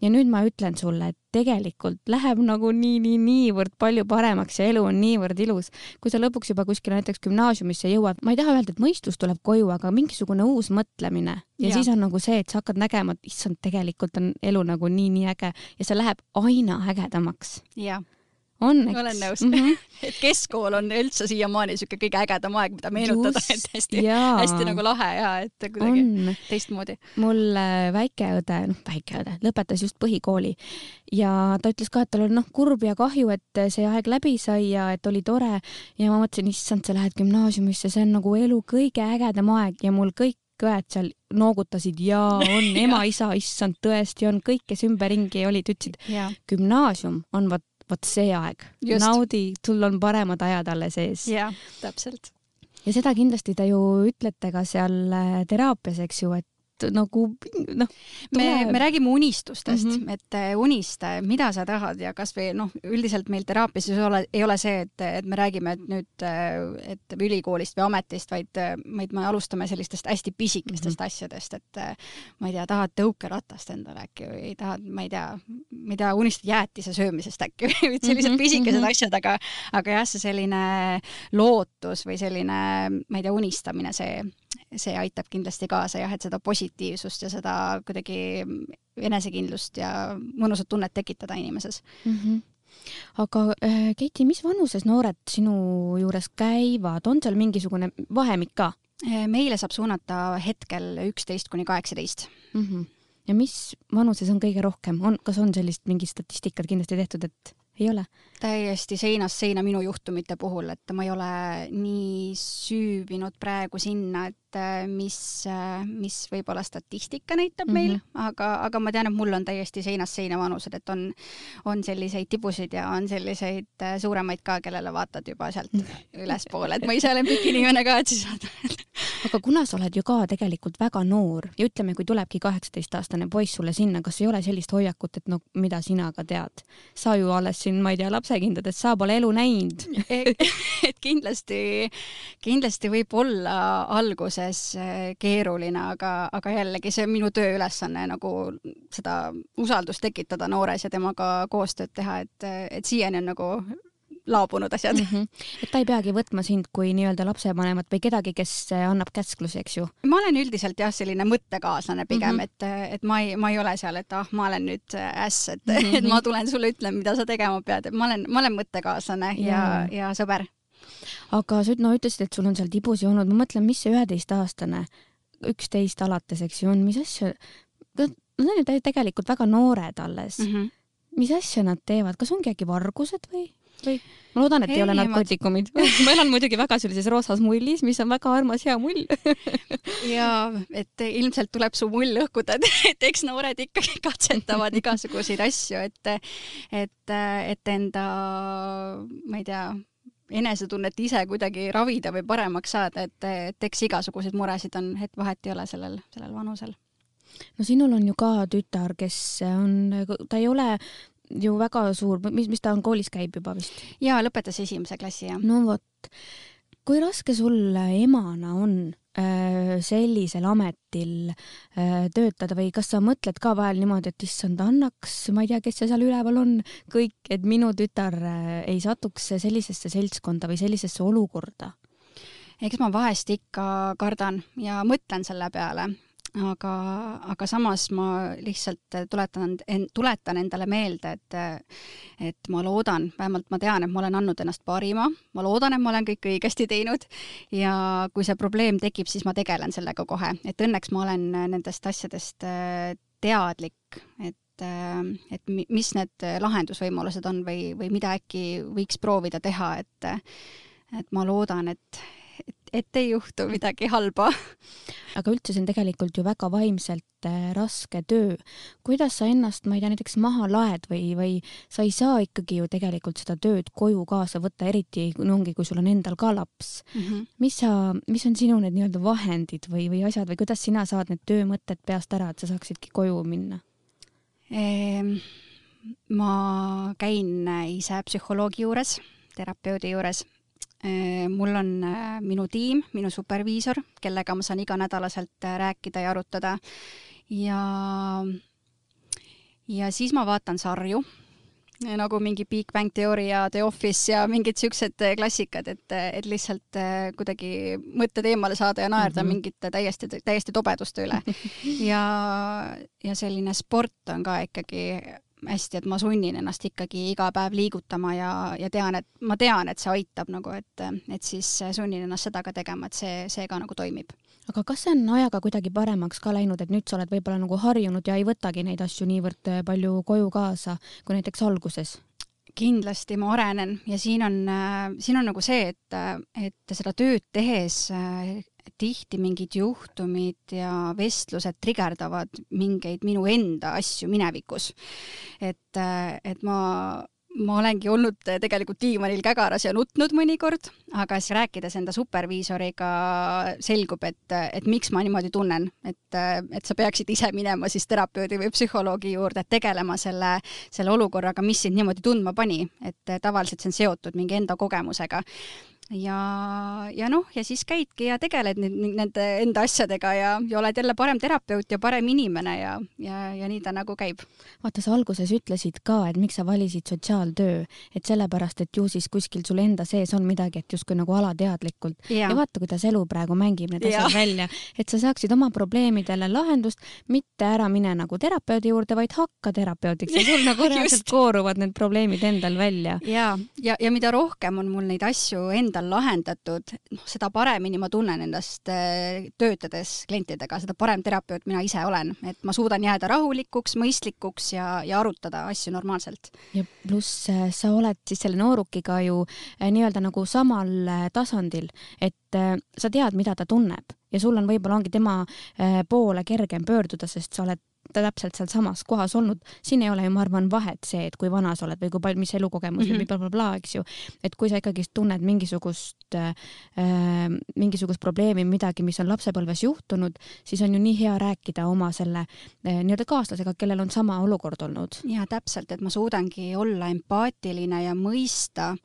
ja nüüd ma ütlen sulle, et tegelikult läheb nagu nii, nii, niivõrd palju paremaks ja elu on niivõrd ilus. kui sa lõpuks juba kuskile näiteks gümnaasiumisse jõuad, ma ei taha öelda, et mõistus tuleb koju, aga mingisugune uus mõtlemine ja, ja siis on nagu see, et sa hakkad nägema, et issand, tegelikult on elu nagu nii-nii äge ja see läheb aina ägedamaks.
jah
on, eks.
olen nõus mm. -hmm. et keskkool on üldse siiamaani niisugune kõige ägedam aeg, mida meenutada, et hästi, hästi nagu lahe ja et kuidagi on. teistmoodi.
mul äh, väikeõde, noh, väikeõde, lõpetas just põhikooli ja ta ütles ka, et tal on noh, kurb ja kahju, et see aeg läbi sai ja et oli tore ja ma mõtlesin, issand, sa lähed gümnaasiumisse, see on nagu elu kõige ägedam aeg ja mul kõik õed seal noogutasid ja on ema-isa, issand, tõesti on, kõik, kes ümberringi olid, ütlesid, gümnaasium on vot vot see aeg, naudi, sul on paremad ajad alles ees.
jah, täpselt.
ja seda kindlasti te ju ütlete ka seal äh, teraapias, eks ju, et nagu noh.
me, me räägime unistustest mm, -hmm. et äh, unista, mida sa tahad ja kasvõi noh, üldiselt meil teraapias ei ole, ei ole see, et, et me räägime, et nüüd, äh, et ülikoolist või ametist, vaid, vaid me alustame sellistest hästi pisikestest mm -hmm. asjadest, et ma ei tea, tahad tõukeratast endale äkki või tahad, ma ei tea, tea, unistad jäätise söömisest äkki või sellised -hmm. pisikesed mm -hmm. asjad, aga, aga jah, see selline lootus või selline, ma ei tea, unistamine, see see aitab kindlasti kaasa jah, et seda positiivsust ja seda kuidagi enesekindlust ja mõnusat tunnet tekitada inimeses mm.
-hmm aga äh, Keiti, mis vanuses noored sinu juures käivad, on seal mingisugune vahemik ka?
Äh, meile saab suunata hetkel üksteist kuni kaheksateist.
Mhm. ja mis vanuses on kõige rohkem, on, kas on sellist mingit statistikat kindlasti tehtud, et ei ole?
täiesti seinast seina minu juhtumite puhul, et ma ei ole nii süüvinud praegu sinna, et mis, äh, mis võib-olla statistika näitab mm -hmm. meil, aga, aga ma tean, et mul on täiesti seinast seina vanused, et on, on selliseid tibusid ja on selliseid äh, suuremaid ka, kellele vaatad juba sealt ülespoole, et ma ise olen pikk inimene ka, et siis
aga kuna sa oled ju ka tegelikult väga noor ja ütleme, kui tulebki kaheksateistaastane poiss sulle sinna, kas ei ole sellist hoiakut, et no mida sina ka tead, sa ju alles siin, ma ei tea, lapsekindlades, sa pole elu näinud.
Et kindlasti, kindlasti võib olla alguses eh, keeruline, aga, aga jällegi see on minu tööülesanne nagu seda usaldust tekitada noores ja temaga koostööd teha, et, et siiani on nagu laabunud asjad mm.
-hmm. et ta ei peagi võtma sind kui nii-öelda lapsevanemat või kedagi, kes annab käsklusi, eks ju?
ma olen üldiselt jah, selline mõttekaaslane pigem mm, -hmm. et, et ma ei, ma ei ole seal, et ah, ma olen nüüd äss, et mm, -hmm. et ma tulen sulle, ütlen, mida sa tegema pead, et ma olen, ma olen mõttekaaslane ja, ja, ja sõber.
Aga sa no ütlesid, et sul on seal tibusid olnud, ma mõtlen, mis see üheteistaastane, üksteist alates, eks ju, on, mis asja, nad on ju tegelikult väga noored alles. Mm. -hmm mis asja nad teevad, kas ongi äkki vargused või, või? ma loodan, et ei, ei ole narkootikumid. Ma elan muidugi väga sellises roosas mullis, mis on väga armas hea mull.
Ja et ilmselt tuleb su mull lõhkuda, et eks noored ikkagi katsetavad igasuguseid asju, et et, et enda, ma ei tea, enesetunnet ise kuidagi ravida või paremaks saada, et, et eks igasuguseid muresid on, et vahet ei ole sellel, sellel vanusel
no sinul on ju ka tütar, kes on, ta ei ole ju väga suur, mis, mis ta on, koolis käib juba vist?
jaa, lõpetas esimese klassi, jah.
no vot, kui raske sul emana on äh, sellisel ametil äh, töötada või kas sa mõtled ka vahel niimoodi, et issand, annaks, ma ei tea, kes see seal üleval on, kõik, et minu tütar äh, ei satuks sellisesse seltskonda või sellisesse olukorda?
eks ma vahest ikka kardan ja mõtlen selle peale aga, aga samas ma lihtsalt tuletan, tuletan endale meelde, et et ma loodan, vähemalt ma tean, et ma olen andnud ennast parima, ma loodan, et ma olen kõik õigesti teinud. Ja kui see probleem tekib, siis ma tegelen sellega kohe, et õnneks ma olen nendest asjadest äh, teadlik, et et mis need lahendusvõimalused on või, või mida äkki võiks proovida teha, et et ma loodan, et, et ei juhtu midagi halba.
aga üldse see on tegelikult ju väga vaimselt äh, raske töö. kuidas sa ennast, ma ei tea, näiteks maha laed või, või sa ei saa ikkagi ju tegelikult seda tööd koju kaasa võtta, eriti ongi, kui sul on endal ka laps mm. -hmm. mis sa, mis on sinu need nii-öelda vahendid või, või asjad või kuidas sina saad need töömõtted peast ära, et sa saaksidki koju minna
ehm,? ma käin ise psühholoogi juures, terapeudi juures Äh, mul on äh, minu tiim, minu superviisor, kellega ma saan iganädalaselt äh, rääkida ja arutada. ja, ja siis ma vaatan sarju, nagu mingi Big Bang Theory ja The Office ja mingid siuksed klassikad, et, et lihtsalt kuidagi mõtted eemale saada ja naerda mm -hmm. mingite täiesti, täiesti tobeduste üle. ja, ja selline sport on ka ikkagi hästi, et ma sunnin ennast ikkagi iga päev liigutama ja, ja tean, et ma tean, et see aitab nagu, et, et siis sunnin ennast seda ka tegema, et see, see ka nagu toimib.
aga kas see on ajaga kuidagi paremaks ka läinud, et nüüd sa oled võib-olla nagu harjunud ja ei võtagi neid asju niivõrd palju koju kaasa kui näiteks alguses?
kindlasti ma arenen ja siin on, siin on nagu see, et, et seda tööd tehes tihti mingid juhtumid ja vestlused trigerdavad mingeid minu enda asju minevikus. et, et ma, ma olengi olnud tegelikult diivanil kägaras ja nutnud mõnikord, aga siis rääkides enda superviisoriga selgub, et, et miks ma niimoodi tunnen, et, et sa peaksid ise minema siis terapeudi või psühholoogi juurde, tegelema selle, selle olukorraga, mis sind niimoodi tundma pani, et tavaliselt see on seotud mingi enda kogemusega ja, ja noh, ja siis käidki ja tegeled nende enda asjadega ja, ja oled jälle parem terapeut ja parem inimene ja, ja, ja nii ta nagu käib.
vaata, sa alguses ütlesid ka, et miks sa valisid sotsiaaltöö, et sellepärast, et ju siis kuskil sul enda sees on midagi, et justkui nagu alateadlikult. ja vaata, kuidas elu praegu mängib need asjad välja, et sa saaksid oma probleemidele lahendust, mitte ära mine nagu terapeudi juurde, vaid hakka terapeudiks ja sul nagu reaalselt kooruvad need probleemid endal välja.
ja, ja, ja mida rohkem on mul neid asju endal on lahendatud, noh, seda paremini ma tunnen ennast äh, töötades klientidega, seda parem terapeut mina ise olen, et ma suudan jääda rahulikuks, mõistlikuks ja, ja arutada asju normaalselt.
ja pluss äh, sa oled siis selle noorukiga ju äh, nii-öelda nagu samal tasandil, et sa tead, mida ta tunneb ja sul on võib-olla ongi tema poole kergem pöörduda, sest sa oled täpselt sealsamas kohas olnud, siin ei ole ju, ma arvan, vahet see, et kui vana sa oled või kui palju, mis elukogemus mm -hmm. või blablabla, eks ju. et kui sa ikkagist tunned mingisugust äh,, mingisugust probleemi, midagi, mis on lapsepõlves juhtunud, siis on ju nii hea rääkida oma selle äh, nii-öelda kaaslasega, kellel on sama olukord olnud.
ja täpselt, et ma suudangi olla empaatiline ja mõista,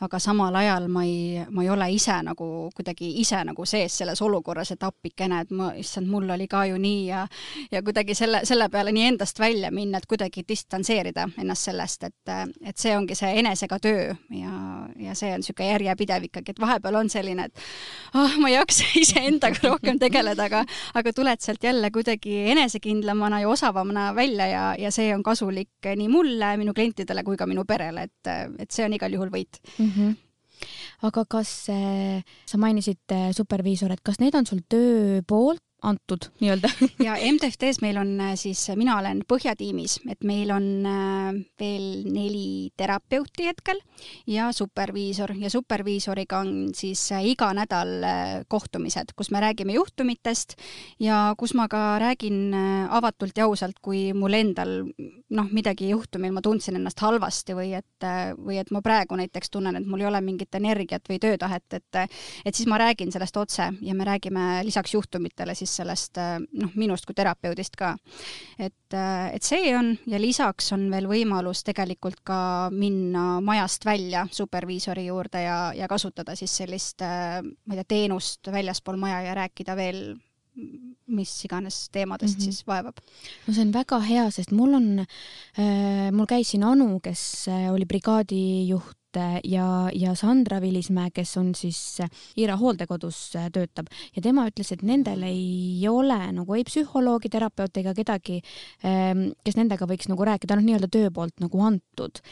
aga samal ajal ma ei, ma ei ole ise nagu kuidagi ise nagu sees selles olukorras, et appikene, et ma, issand, mul oli ka ju nii ja, ja kuidagi selle, selle selle peale nii endast välja minna, et kuidagi distantseerida ennast sellest, et, et see ongi see enesega töö ja, ja see on niisugune järjepidev ikkagi, et vahepeal on selline, et ah oh,, ma ei jaksa iseendaga rohkem tegeleda, aga, aga tuled sealt jälle kuidagi enesekindlamana ja osavamana välja ja, ja see on kasulik nii mulle, minu klientidele kui ka minu perele, et, et see on igal juhul võit mm. -hmm
aga kas äh, sa mainisid äh, superviisoreid, kas need on sul töö poolt antud nii-öelda.
Ja MTFT-s meil on äh, siis, mina olen põhjatiimis, et meil on äh, veel neli terapeuti hetkel ja superviisor. Ja superviisoriga on siis äh, iga nädal kohtumised, kus me räägime juhtumitest ja kus ma ka räägin avatult ja ausalt, kui mul endal noh, midagi juhtumil ma tundsin ennast halvasti või et, või et ma praegu näiteks tunnen, et mul ei ole mingit energiat või töötahet, et et siis ma räägin sellest otse ja me räägime lisaks juhtumitele siis sellest äh, noh, minust kui terapeudist ka. et, äh, et see on ja lisaks on veel võimalus tegelikult ka minna majast välja superviisori juurde ja, ja kasutada siis sellist, äh, ma ei tea, teenust väljaspool maja ja rääkida veel mis iganes teemadest mm -hmm. siis vaevab.
no see on väga hea, sest mul on äh,, mul käis siin Anu, kes oli brigaadijuht ja, ja Sandra Vilismäe, kes on siis Ira hooldekodus töötab ja tema ütles, et nendel ei ole nagu ei psühholoogi, terapeuti ega kedagi, ehm, kes nendega võiks nagu rääkida, noh, nii-öelda töö poolt nagu antud.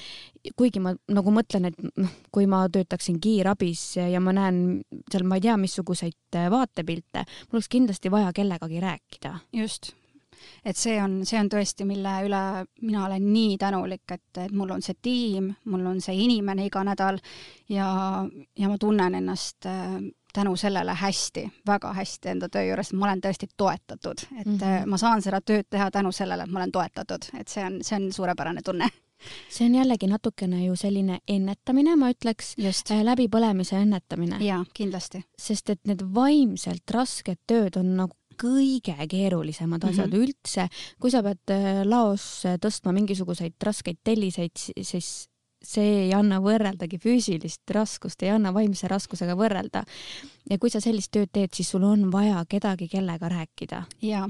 kuigi ma nagu mõtlen, et noh, kui ma töötaksin kiirabis ja ma näen seal, ma ei tea, missuguseid vaatepilte, mul oleks kindlasti vaja kellegagi rääkida.
just et see on, see on tõesti, mille üle mina olen nii tänulik, et, et mul on see tiim, mul on see inimene iga nädal ja, ja ma tunnen ennast äh, tänu sellele hästi, väga hästi enda töö juures, ma olen tõesti toetatud, et mm -hmm. ma saan seda tööd teha tänu sellele, et ma olen toetatud, et see on, see on suurepärane tunne
see on jällegi natukene ju selline ennetamine, ma ütleks, äh, läbipõlemise ennetamine.
jaa, kindlasti.
sest et need vaimselt rasked tööd on nagu kõige keerulisemad asjad mm -hmm. üldse. kui sa pead äh, laos tõstma mingisuguseid raskeid telliseid, siis see ei anna võrreldagi füüsilist raskust, ei anna vaimse raskusega võrrelda. Ja kui sa sellist tööd teed, siis sul on vaja kedagi, kellega rääkida.
ja,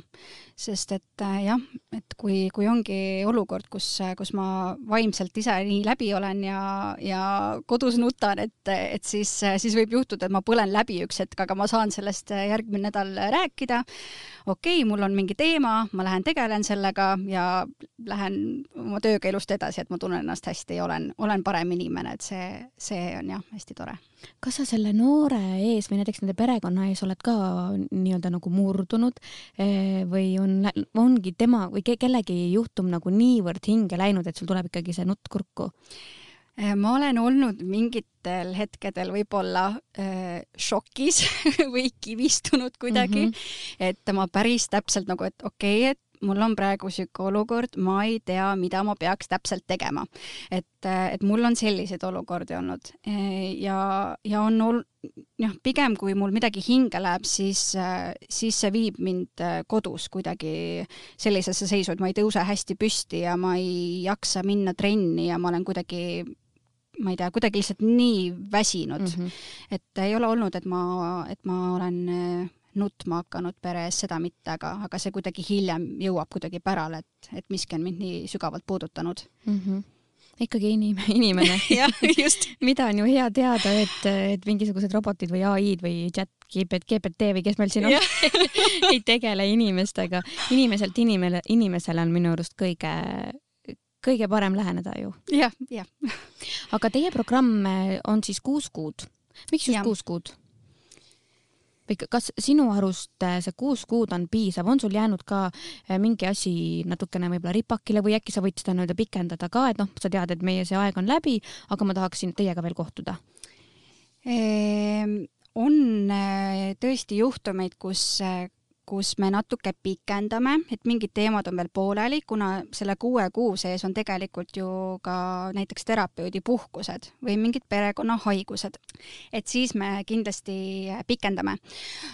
sest et äh, jah, et kui, kui ongi olukord, kus, kus ma vaimselt ise nii läbi olen ja, ja kodus nutan, et, et siis, siis võib juhtuda, et ma põlen läbi üks hetk, aga ma saan sellest järgmine nädal rääkida okei okay,, mul on mingi teema, ma lähen tegelen sellega ja lähen oma tööga ilusti edasi, et ma tunnen ennast hästi ja olen, olen parem inimene, et see, see on jah, hästi tore.
Kas sa selle noore ees või näiteks nende perekonna ees oled ka nii-öelda nagu murdunud eh, või on, ongi tema või kellegi juhtum nagu niivõrd hinge läinud, et sul tuleb ikkagi see nutt kurku?
Äh, ma olen olnud mingitel hetkedel võib-olla äh, šokis või kivistunud kuidagi mm, -hmm. et ma päris täpselt nagu, et okei okay,, et mul on praegu sihuke olukord, ma ei tea, mida ma peaks täpselt tegema. et, äh, et mul on selliseid olukordi olnud äh, ja, ja on ol-, jah, pigem kui mul midagi hinge läheb, siis, siis see viib mind kodus kuidagi sellisesse seisu, et ma ei tõuse hästi püsti ja ma ei jaksa minna trenni ja ma olen kuidagi ma ei tea, kuidagi lihtsalt nii väsinud mm, -hmm. et ei ole olnud, et ma, et ma olen äh, nutma hakanud pere ees, seda mitte, aga, aga see kuidagi hiljem jõuab kuidagi pärale, et, et miski on mind nii sügavalt puudutanud mm.
-hmm ikkagi inim-, inimene
jah, just
mida on ju hea teada, et, et mingisugused robotid või ai-d või chat GPT või kes meil siin on ei tegele inimestega. inimeselt inimene, inimesele on minu arust kõige kõige parem läheneda ju.
jah, jah.
aga teie programm eh, on siis kuus kuud. miks just ja. kuus kuud? Või kas sinu arust eh, see kuus kuud on piisav, on sul jäänud ka eh, mingi asi natukene võib-olla ripakile või äkki sa võid seda nii-öelda pikendada ka, et noh, sa tead, et meie see aeg on läbi, aga ma tahaksin teiega veel kohtuda
ehm,? on tõesti juhtumeid, kus kus me natuke pikendame, et mingid teemad on veel pooleli, kuna selle kuue kuu sees on tegelikult ju ka näiteks terapeudi puhkused või mingid perekonnahaigused. et siis me kindlasti pikendame.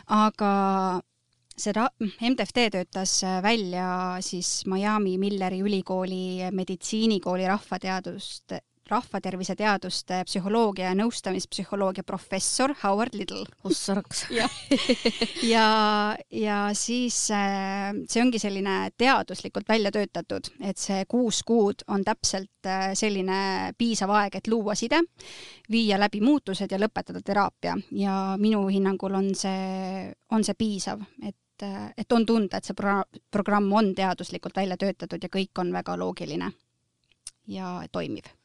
aga seda MTFT töötas välja siis Miami Milleri ülikooli meditsiinikooli rahvateaduste rahvatervise teaduste psühholoogia ja nõustamispsühholoogia professor Howard Little.
ossaraks.
ja, ja, ja siis äh, see ongi selline teaduslikult välja töötatud, et see kuus kuud on täpselt äh, selline piisav aeg, et luua side, viia läbi muutused ja lõpetada teraapia ja minu hinnangul on see, on see piisav, et et on tunda, et see pro-, programm on teaduslikult välja töötatud ja kõik on väga loogiline ja toimiv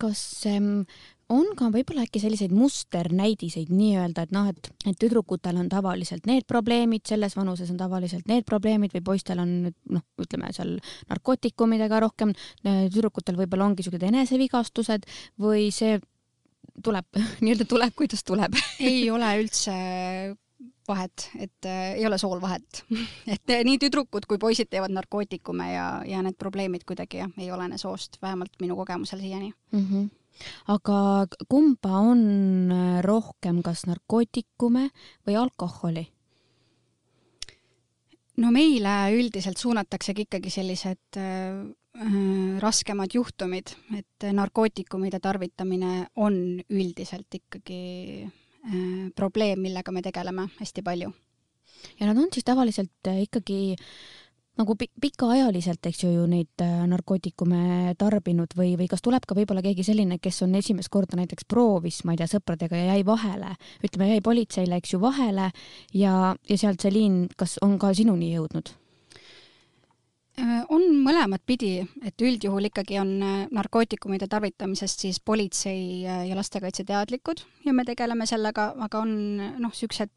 kas ähm, on ka võib-olla äkki selliseid musternäidiseid nii-öelda, et noh, et, et tüdrukutel on tavaliselt need probleemid, selles vanuses on tavaliselt need probleemid või poistel on noh, ütleme seal narkootikumidega rohkem, tüdrukutel võib-olla ongi siuksed enesevigastused või see tuleb nii-öelda tuleb, kuidas tuleb.
Ei ole üldse vahet, et äh, ei ole sool vahet et äh, nii tüdrukud kui poisid teevad narkootikume ja, ja need probleemid kuidagi jah, ei olene soost, vähemalt minu kogemusel siiani
mm. -hmm aga kumba on äh, rohkem, kas narkootikume või alkoholi?
no meile üldiselt suunataksegi ikkagi sellised äh, raskemad juhtumid, et narkootikumide tarvitamine on üldiselt ikkagi Äh, probleem, millega me tegeleme hästi palju.
ja nad on siis tavaliselt äh, ikkagi nagu pikaajaliselt, eks ju, ju neid äh, narkootikume tarbinud või, või kas tuleb ka võib-olla keegi selline, kes on esimest korda näiteks proovis, ma ei tea, sõpradega ja jäi vahele, ütleme, jäi politseile, eks ju, vahele ja, ja sealt see liin, kas on ka sinuni jõudnud?
Äh, on mõlemat pidi, et üldjuhul ikkagi on äh, narkootikumide tarvitamisest siis politsei äh, ja lastekaitse teadlikud ja me tegeleme sellega, aga on noh, niisugused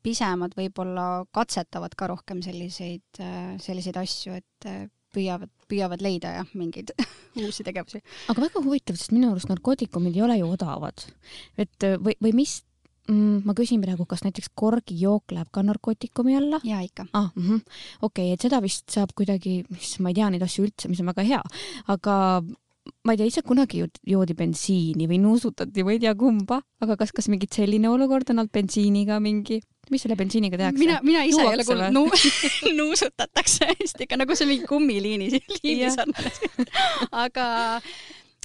pisemad võib-olla katsetavad ka rohkem selliseid, selliseid asju, et püüavad, püüavad leida jah, mingeid uusi tegevusi.
aga väga huvitav, sest minu arust narkootikumid ei ole ju odavad. et või, või mis? Ma küsin praegu, kas näiteks korgijook läheb ka narkootikumi alla?
jaa, ikka.
ah, mm -hmm. okei et seda vist saab kuidagi, mis, ma ei tea neid asju üldse, mis on väga hea, aga ma ei tea, ise kunagi joodi bensiini või nuusutati, ma ei tea kumba, aga kas, kas mingit selline olukord on olnud bensiiniga mingi, mis selle bensiiniga tehakse?
mina, mina ise ei ole kuulnud nu, nuusutatakse vist ikka nagu see mingi kummiliini, liini sarnane. aga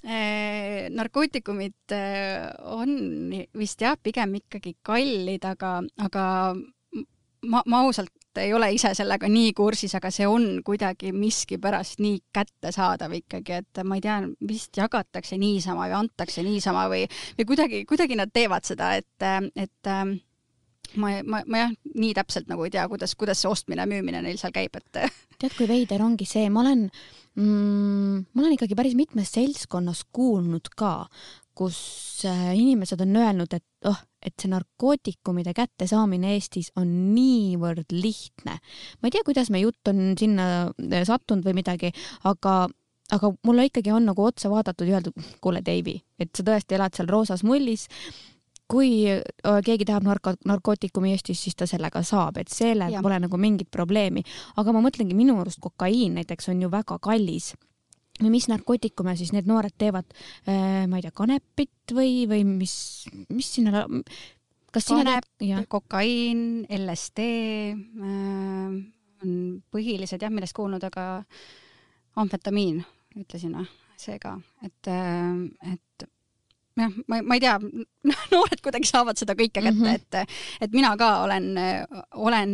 narkootikumid äh, on vist jah, pigem ikkagi kallid, aga, aga ma, ma ausalt ei ole ise sellega nii kursis, aga see on kuidagi miskipärast nii kättesaadav ikkagi, et ma ei tea, vist jagatakse niisama või antakse niisama või, või kuidagi, kuidagi nad teevad seda, et, et ma, ma, ma jah, nii täpselt nagu ei tea, kuidas, kuidas see ostmine ja müümine neil seal käib, et
tead, kui veider ongi see, ma olen mm,, ma olen ikkagi päris mitmes seltskonnas kuulnud ka, kus äh, inimesed on öelnud, et oh, et see narkootikumide kättesaamine Eestis on niivõrd lihtne. ma ei tea, kuidas meie jutt on sinna äh, sattunud või midagi, aga aga mulle ikkagi on nagu otsa vaadatud ja öeldud, kuule, Deivi, et sa tõesti elad seal roosas mullis kui keegi tahab narko-, narkootikumi Eestis, siis ta sellega saab, et sellega pole nagu mingit probleemi. aga ma mõtlengi, minu arust kokaiin näiteks on ju väga kallis. Või mis narkootikume siis need noored teevad, ma ei tea, kanepit või, või mis, mis sinna,
kas kanep, kokaiin, LSD äh, on põhilised jah, millest kuulnud, aga amfetamiin ütlesin või, see ka, et, et jah, ma, ma ei tea, noored kuidagi saavad seda kõike kätte mm, -hmm. et, et mina ka olen, olen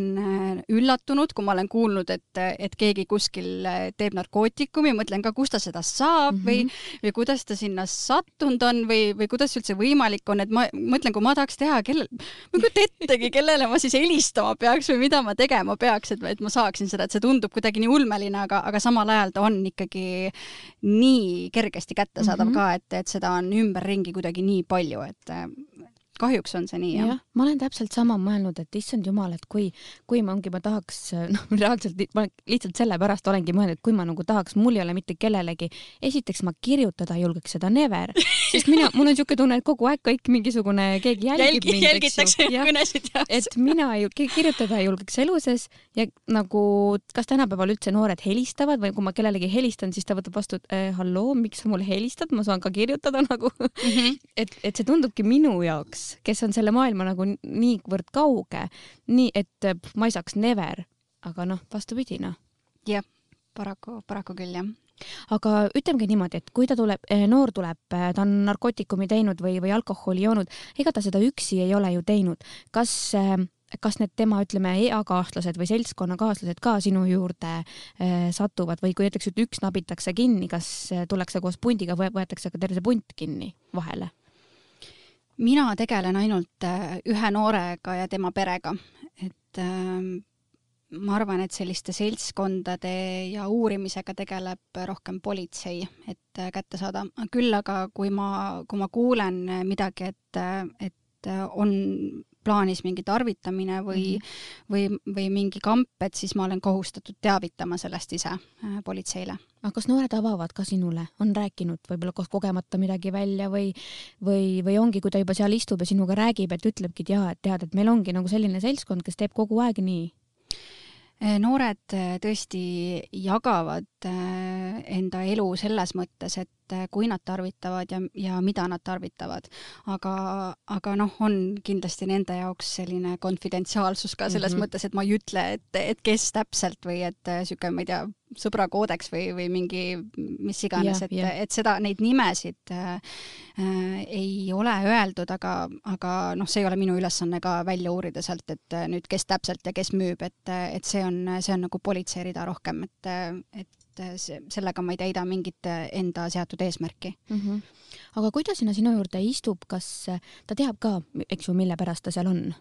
üllatunud, kui ma olen kuulnud, et, et keegi kuskil teeb narkootikumi, mõtlen ka, kust ta seda saab mm -hmm. või, mhm. või kuidas ta sinna sattunud on või, või kuidas üldse võimalik on, et ma mõtlen, kui ma tahaks teha, kellel, ma ei kujuta ettegi, kellele ma siis helistama peaks või mida ma tegema peaks, et, et ma saaksin seda, et see tundub kuidagi nii ulmeline, aga, aga samal ajal ta on ikkagi nii kergesti kättesaadav mm -hmm. ka, et, et seda on ümberringi kuidagi nii palju, et um, kahjuks on see nii, jah. Ja,.
ma olen täpselt sama mõelnud, et issand jumal, et kui, kui ma ongi, ma tahaks, noh, reaalselt ma lihtsalt sellepärast olengi mõelnud, et kui ma nagu tahaks, mul ei ole mitte kellelegi, esiteks ma kirjutada julgeks seda never, sest mina, mul on niisugune tunne, et kogu aeg kõik mingisugune, keegi jälgib Jälgi, mind,
jälgitakse ja, kõnesid
ja et mina ei, kirjutada ei julgeks elu sees ja nagu, kas tänapäeval üldse noored helistavad või kui ma kellelegi helistan, siis ta võtab vastu, et äh, halloo, miks sa mulle helistad, ma saan ka kirjutada nagu. Mm, -hmm. et, et see tundubki minu jaoks kes on selle maailma nagu niivõrd kauge, nii et ma ei saaks never, aga noh, vastupidi noh.
jah, paraku, paraku küll jah
aga ütlemegi niimoodi, et kui ta tuleb, noor tuleb, ta on narkootikumi teinud või, või alkoholi joonud, ega ta seda üksi ei ole ju teinud. kas äh, kas need tema, ütleme, eakaaslased või seltskonnakaaslased ka sinu juurde äh, satuvad või kui näiteks üks nabitakse kinni, kas äh, tullakse koos pundiga või võetakse ka terve punt kinni vahele?
Mina tegelen ainult äh, ühe noorega ja tema perega, et äh, ma arvan, et selliste seltskondade ja uurimisega tegeleb rohkem politsei, et äh, kätte saada. küll aga kui ma, kui ma kuulen midagi, et, et on plaanis mingi tarvitamine või mm, -hmm. või, või mingi kamp, et siis ma olen kohustatud teavitama sellest ise äh, politseile.
aga kas noored avavad ka sinule, on rääkinud võib-olla koos kogemata midagi välja või, või, või ongi, kui ta juba seal istub ja sinuga räägib, et ütlebki, et jaa, et tead, et meil ongi nagu selline seltskond, kes teeb kogu aeg nii
äh, noored äh, tõesti jagavad enda elu selles mõttes, et et kui nad tarvitavad ja, ja mida nad tarvitavad. aga, aga noh, on kindlasti nende jaoks selline konfidentsiaalsus ka selles mm -hmm. mõttes, et ma ei ütle, et, et kes täpselt või et niisugune, ma ei tea, sõbrakoodeks või, või mingi mis iganes, et, et seda, neid nimesid äh, ei ole öeldud, aga, aga noh, see ei ole minu ülesanne ka välja uurida sealt, et nüüd kes täpselt ja kes müüb, et, et see on, see on nagu politsei rida rohkem, et, et et see, sellega ma ei täida mingit enda seatud eesmärki mm.
-hmm. aga kui ta sinna sinu juurde istub, kas ta teab ka, eks ju, mille pärast ta seal on?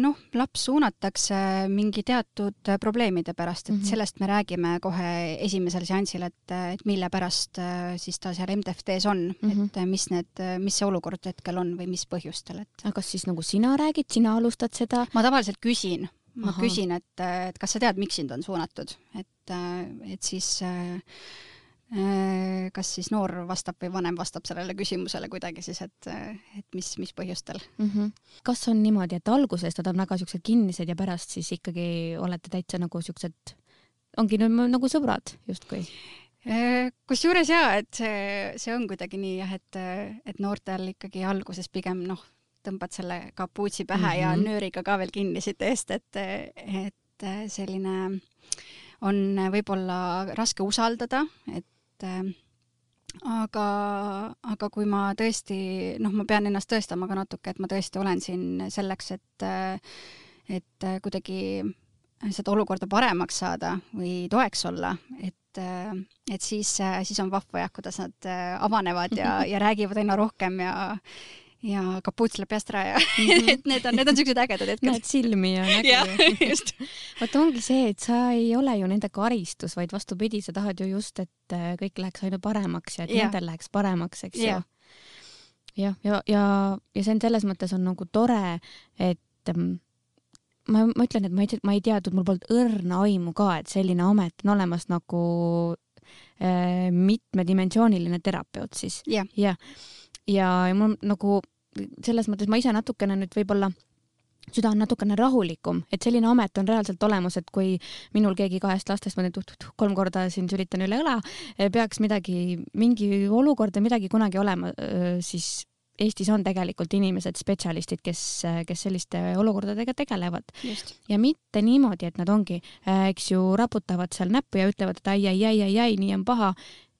noh, laps suunatakse mingi teatud probleemide pärast, et mm -hmm. sellest me räägime kohe esimesel seansil, et, et mille pärast siis ta seal MTFT-s on mm, -hmm. et mis need, mis see olukord hetkel on või mis põhjustel, et.
aga kas siis nagu sina räägid, sina alustad seda?
ma tavaliselt küsin ma Aha. küsin, et, et kas sa tead, miks sind on suunatud, et, et siis äh, kas siis noor vastab või vanem vastab sellele küsimusele kuidagi siis, et, et mis, mis põhjustel mm.
-hmm. kas on niimoodi, et alguses nad on väga siuksed kinnised ja pärast siis ikkagi olete täitsa nagu siuksed, ongi nagu sõbrad justkui?
kusjuures jaa, et see, see on kuidagi nii jah, et, et noortel ikkagi alguses pigem noh, tõmbad selle kapuutsi pähe mm -hmm. ja mhm. nööriga ka veel kinni siit eest, et, et selline on võib-olla raske usaldada, et aga, aga kui ma tõesti, noh, ma pean ennast tõestama ka natuke, et ma tõesti olen siin selleks, et, et kuidagi seda olukorda paremaks saada või toeks olla, et et siis, siis on vahva jah, kuidas nad avanevad ja, ja räägivad aina rohkem ja ja kapuuts läheb peast ära ja mm -hmm. et need on, need on siuksed ägedad hetked.
näed silmi ja nägu.
just.
vot ongi see, et sa ei ole ju nende karistus, vaid vastupidi, sa tahad ju just, et äh, kõik läheks aina paremaks ja et ja. nendel läheks paremaks, eks ju. jah, ja, ja, ja see on selles mõttes on nagu tore, et ähm, ma, ma ütlen, et ma ei, ma ei teadnud, mul polnud õrna aimu ka, et selline amet on olemas nagu äh, mitmedimensiooniline terapeut siis.
jah
ja. ja ja, ja mul nagu selles mõttes ma ise natukene nüüd võib-olla süda on natukene rahulikum, et selline amet on reaalselt olemas, et kui minul keegi kahest lastest, ma nüüd kolm korda siin sülitan üle õla, peaks midagi, mingi olukord või midagi kunagi olema, siis Eestis on tegelikult inimesed, spetsialistid, kes, kes selliste olukordadega tegelevad. ja mitte niimoodi, et nad ongi, eks ju, raputavad seal näppu ja ütlevad, et ai, ai, ai, ai, ai, nii on paha,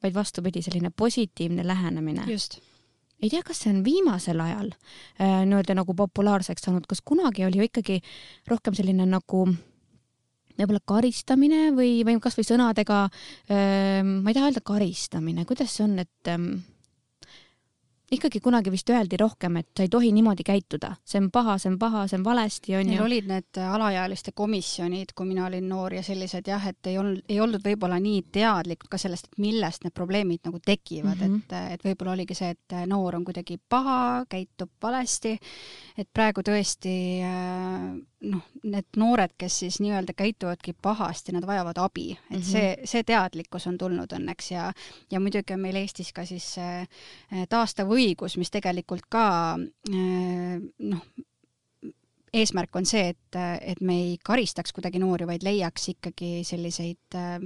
vaid vastupidi, selline positiivne lähenemine.
just
ei tea, kas see on viimasel ajal äh, nii-öelda nagu populaarseks saanud, kas kunagi oli ju ikkagi rohkem selline nagu võib-olla karistamine või, või kasvõi sõnadega äh,, ma ei taha öelda karistamine, kuidas see on, et äh, ikkagi kunagi vist öeldi rohkem, et sa ei tohi niimoodi käituda, see on paha, see on paha, see on valesti, onju.
Neil olid need alaealiste komisjonid, kui mina olin noor ja sellised jah, et ei olnud, ei olnud võib-olla nii teadlikud ka sellest, et millest need probleemid nagu tekivad mm, -hmm. et, et võib-olla oligi see, et noor on kuidagi paha, käitub valesti, et praegu tõesti äh, noh, need noored, kes siis nii-öelda käituvadki pahasti, nad vajavad abi, et mm -hmm. see, see teadlikkus on tulnud õnneks ja, ja muidugi on meil Eestis ka siis äh, taastav õigus, mis tegelikult ka äh, noh, eesmärk on see, et, et me ei karistaks kuidagi noori, vaid leiaks ikkagi selliseid äh,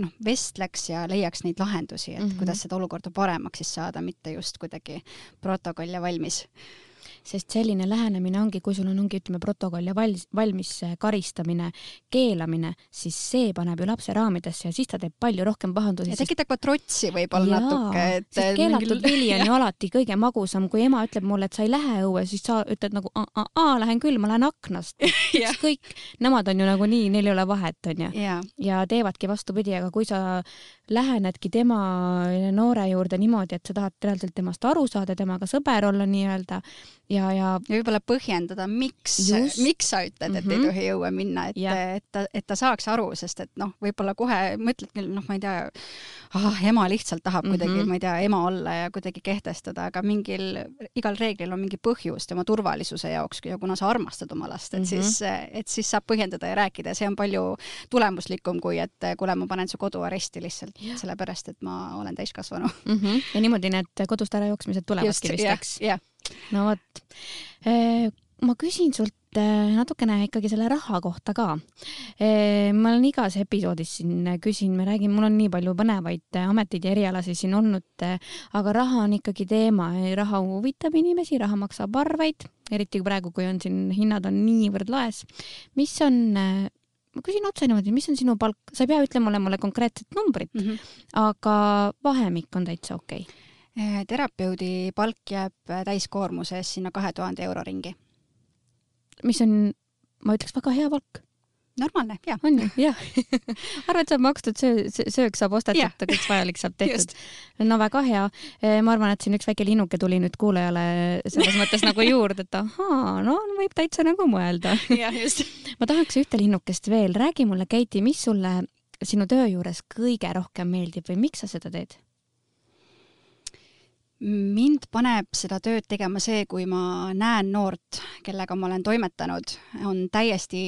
noh, vestleks ja leiaks neid lahendusi, et mm -hmm. kuidas seda olukorda paremaks siis saada, mitte just kuidagi protokoll ja valmis
sest selline lähenemine ongi, kui sul on, ongi ütleme protokoll ja valmis, valmis karistamine, keelamine, siis see paneb ju lapse raamidesse ja siis ta teeb palju rohkem pahandusi.
ja tekitab ka trotsi võib-olla natuke,
et sest keelatud mingil... vili on ju alati kõige magusam, kui ema ütleb mulle, et sa ei lähe õue, siis sa ütled nagu aa, lähen küll, ma lähen aknast. ükskõik, nemad on ju nagunii, neil ei ole vahet, onju. ja teevadki vastupidi, aga kui sa lähenedki tema noore juurde niimoodi, et sa tahad reaalselt temast aru saada, temaga sõber olla nii-öelda ja, ja.
ja võib-olla põhjendada, miks, miks sa ütled, et mm -hmm. ei mhm. tohi õue minna, et, et ta, et ta saaks aru, sest et noh, võib-olla kohe mõtled küll, noh, ma ei tea ah,, ema lihtsalt tahab kuidagi mm, -hmm. ma ei tea, ema olla ja kuidagi kehtestada, aga mingil, igal reeglil on mingi põhjus tema turvalisuse jaoks ja kuna sa armastad oma last, et mm -hmm. siis, et siis saab põhjendada ja rääkida ja see on palju tulemuslikum, kui et kuule, ma panen su koduaresti lihtsalt, sellepärast et ma olen täiskasvanu
mm. -hmm. ja niimoodi need kodust ära jooksmised tulevadki vist, eks? no vot ma küsin sult natukene ikkagi selle raha kohta ka. ma olen igas episoodis siin küsin, me räägime, mul on nii palju põnevaid ameteid ja erialasid siin olnud, aga raha on ikkagi teema, raha huvitab inimesi, raha maksab arveid, eriti praegu, kui on siin hinnad on niivõrd laes. mis on ma küsin otse niimoodi, mis on sinu palk, sa ei pea ütlema mulle, mulle konkreetset numbrit mm, -hmm. aga vahemik on täitsa okei
okay. terapeudi palk jääb täiskoormuses sinna kahe tuhande euro ringi
mis on, ma ütleks, väga hea palk
normaalne, jaa.
on ju, jah arvad, saab makstud söö, söök saab ostetud, kõik vajalik saab tehtud. no väga hea. E, ma arvan, et siin üks väike linnuke tuli nüüd kuulajale selles mõttes nagu juurde, et ahaa, no võib täitsa nagu mõelda.
jah, just.
ma tahaks ühte linnukest veel, räägi mulle, Keiti, mis sulle sinu töö juures kõige rohkem meeldib või miks sa seda teed?
mind paneb seda tööd tegema see, kui ma näen noort, kellega ma olen toimetanud, on täiesti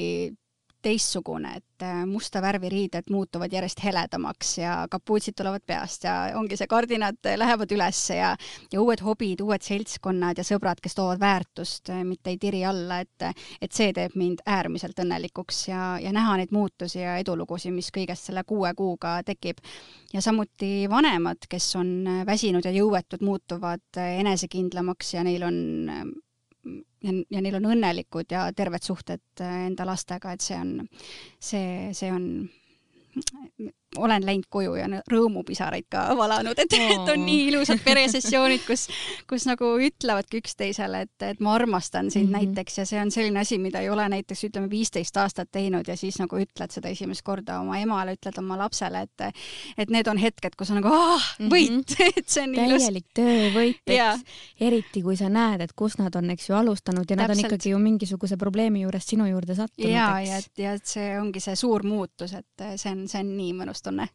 teistsugune, et äh, musta värvi riided muutuvad järjest heledamaks ja kapuutsid tulevad peast ja ongi see, kardinad lähevad üles ja, ja uued hobid, uued seltskonnad ja sõbrad, kes toovad väärtust, äh, mitte ei tiri alla, et, et see teeb mind äärmiselt õnnelikuks ja, ja näha neid muutusi ja edulugusid, mis kõigest selle kuue kuuga tekib. ja samuti vanemad, kes on väsinud ja jõuetud, muutuvad enesekindlamaks ja neil on ja, ja neil on õnnelikud ja terved suhted äh, enda lastega, et see on, see, see on olen läinud koju ja rõõmupisaraid ka valanud, et, et on nii ilusad peresessioonid, kus, kus nagu ütlevadki üksteisele, et, et ma armastan sind mm -hmm. näiteks ja see on selline asi, mida ei ole näiteks ütleme viisteist aastat teinud ja siis nagu ütled seda esimest korda oma emale, ütled oma lapsele, et et need on hetked, kus on nagu ah, võit mm, -hmm. et see on
ilus. täielik töövõit, eks. eriti kui sa näed, et kus nad on, eks ju, alustanud ja Täpselt. nad on ikkagi ju mingisuguse probleemi juurest sinu juurde sattunud,
ja, ja, ja, ja et see ongi see suur muutus, et see on, see on nii mõnus tunne.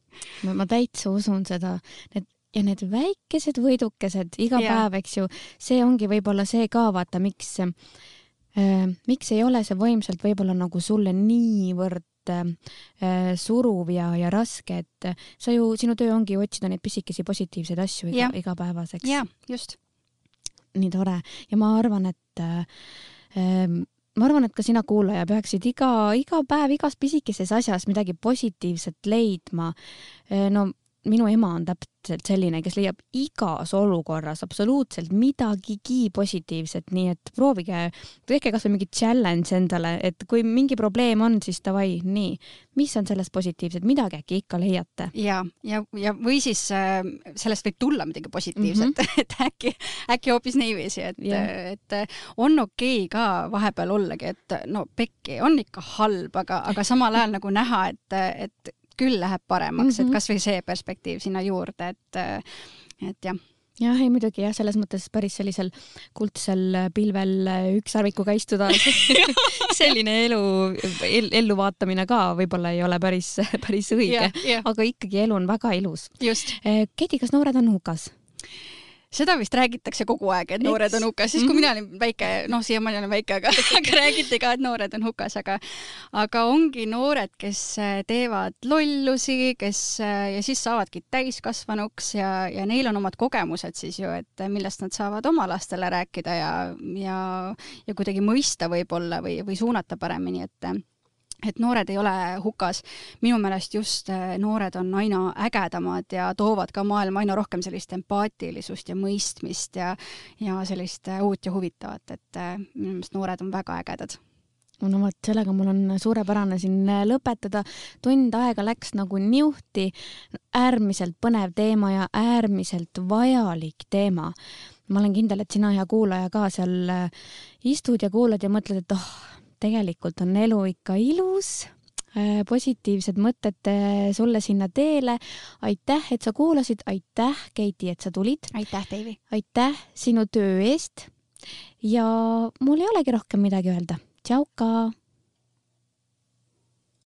ma täitsa usun seda, need ja need väikesed võidukesed iga ja. päev, eks ju, see ongi võib-olla see ka vaata, miks äh,, miks ei ole see võimsalt võib-olla nagu sulle niivõrd suruv ja, ja raske, et sa ju, sinu töö ongi ju otsida neid pisikesi positiivseid asju iga, igapäevaseks.
jaa, just.
nii tore ja ma arvan, et äh, ma arvan, et ka sina, kuulaja, peaksid iga, iga päev igas pisikeses asjas midagi positiivset leidma. no minu ema on täpselt selline, kes leiab igas olukorras absoluutselt midagigi positiivset, nii et proovige, tehke kasvõi mingi challenge endale, et kui mingi probleem on, siis davai, nii, mis on sellest positiivset, midagi äkki ikka leiate.
ja, ja, ja või siis äh, sellest võib tulla midagi positiivset mm, -hmm. et äkki, äkki hoopis niiviisi, et yeah., et on okei okay ka vahepeal ollagi, et no pekki on ikka halb, aga, aga samal ajal nagu näha, et, et küll läheb paremaks mm, -hmm. et mhm. kasvõi see perspektiiv sinna juurde, et, et jah
jah, ei muidugi jah, selles mõttes päris sellisel kuldsel pilvel ükssarvikuga istuda selline elu el,, elluvaatamine ka võib-olla ei ole päris, päris õige yeah,, yeah. aga ikkagi elu on väga ilus. Eh, Kedi, kas noored on hukas?
Seda vist räägitakse kogu aeg, et noored on hukas, siis kui mina olin väike, noh, siiamaani olen väike, aga, aga räägiti ka, et noored on hukas, aga aga ongi noored, kes äh, teevad lollusi, kes äh, ja siis saavadki täiskasvanuks ja, ja neil on omad kogemused siis ju, et millest nad saavad oma lastele rääkida ja, ja, ja kuidagi mõista võib-olla või, või suunata paremini, et et noored ei ole hukas. minu meelest just äh, noored on aina ägedamad ja toovad ka maailma aina rohkem sellist empaatilisust ja mõistmist ja, ja sellist äh, uut ja huvitavat, et äh, minu meelest noored on väga ägedad
no vot, sellega mul on suurepärane siin lõpetada. tund aega läks nagu niuhti. äärmiselt põnev teema ja äärmiselt vajalik teema. ma olen kindel, et sina, hea kuulaja, ka seal istud ja kuulad ja mõtled, et oh, tegelikult on elu ikka ilus äh, positiivsed mõtted äh, sulle sinna teele. aitäh, et sa kuulasid, aitäh, Keiti, et sa tulid.
aitäh, Deivi.
aitäh sinu töö eest. ja mul ei olegi rohkem midagi öelda. tšauka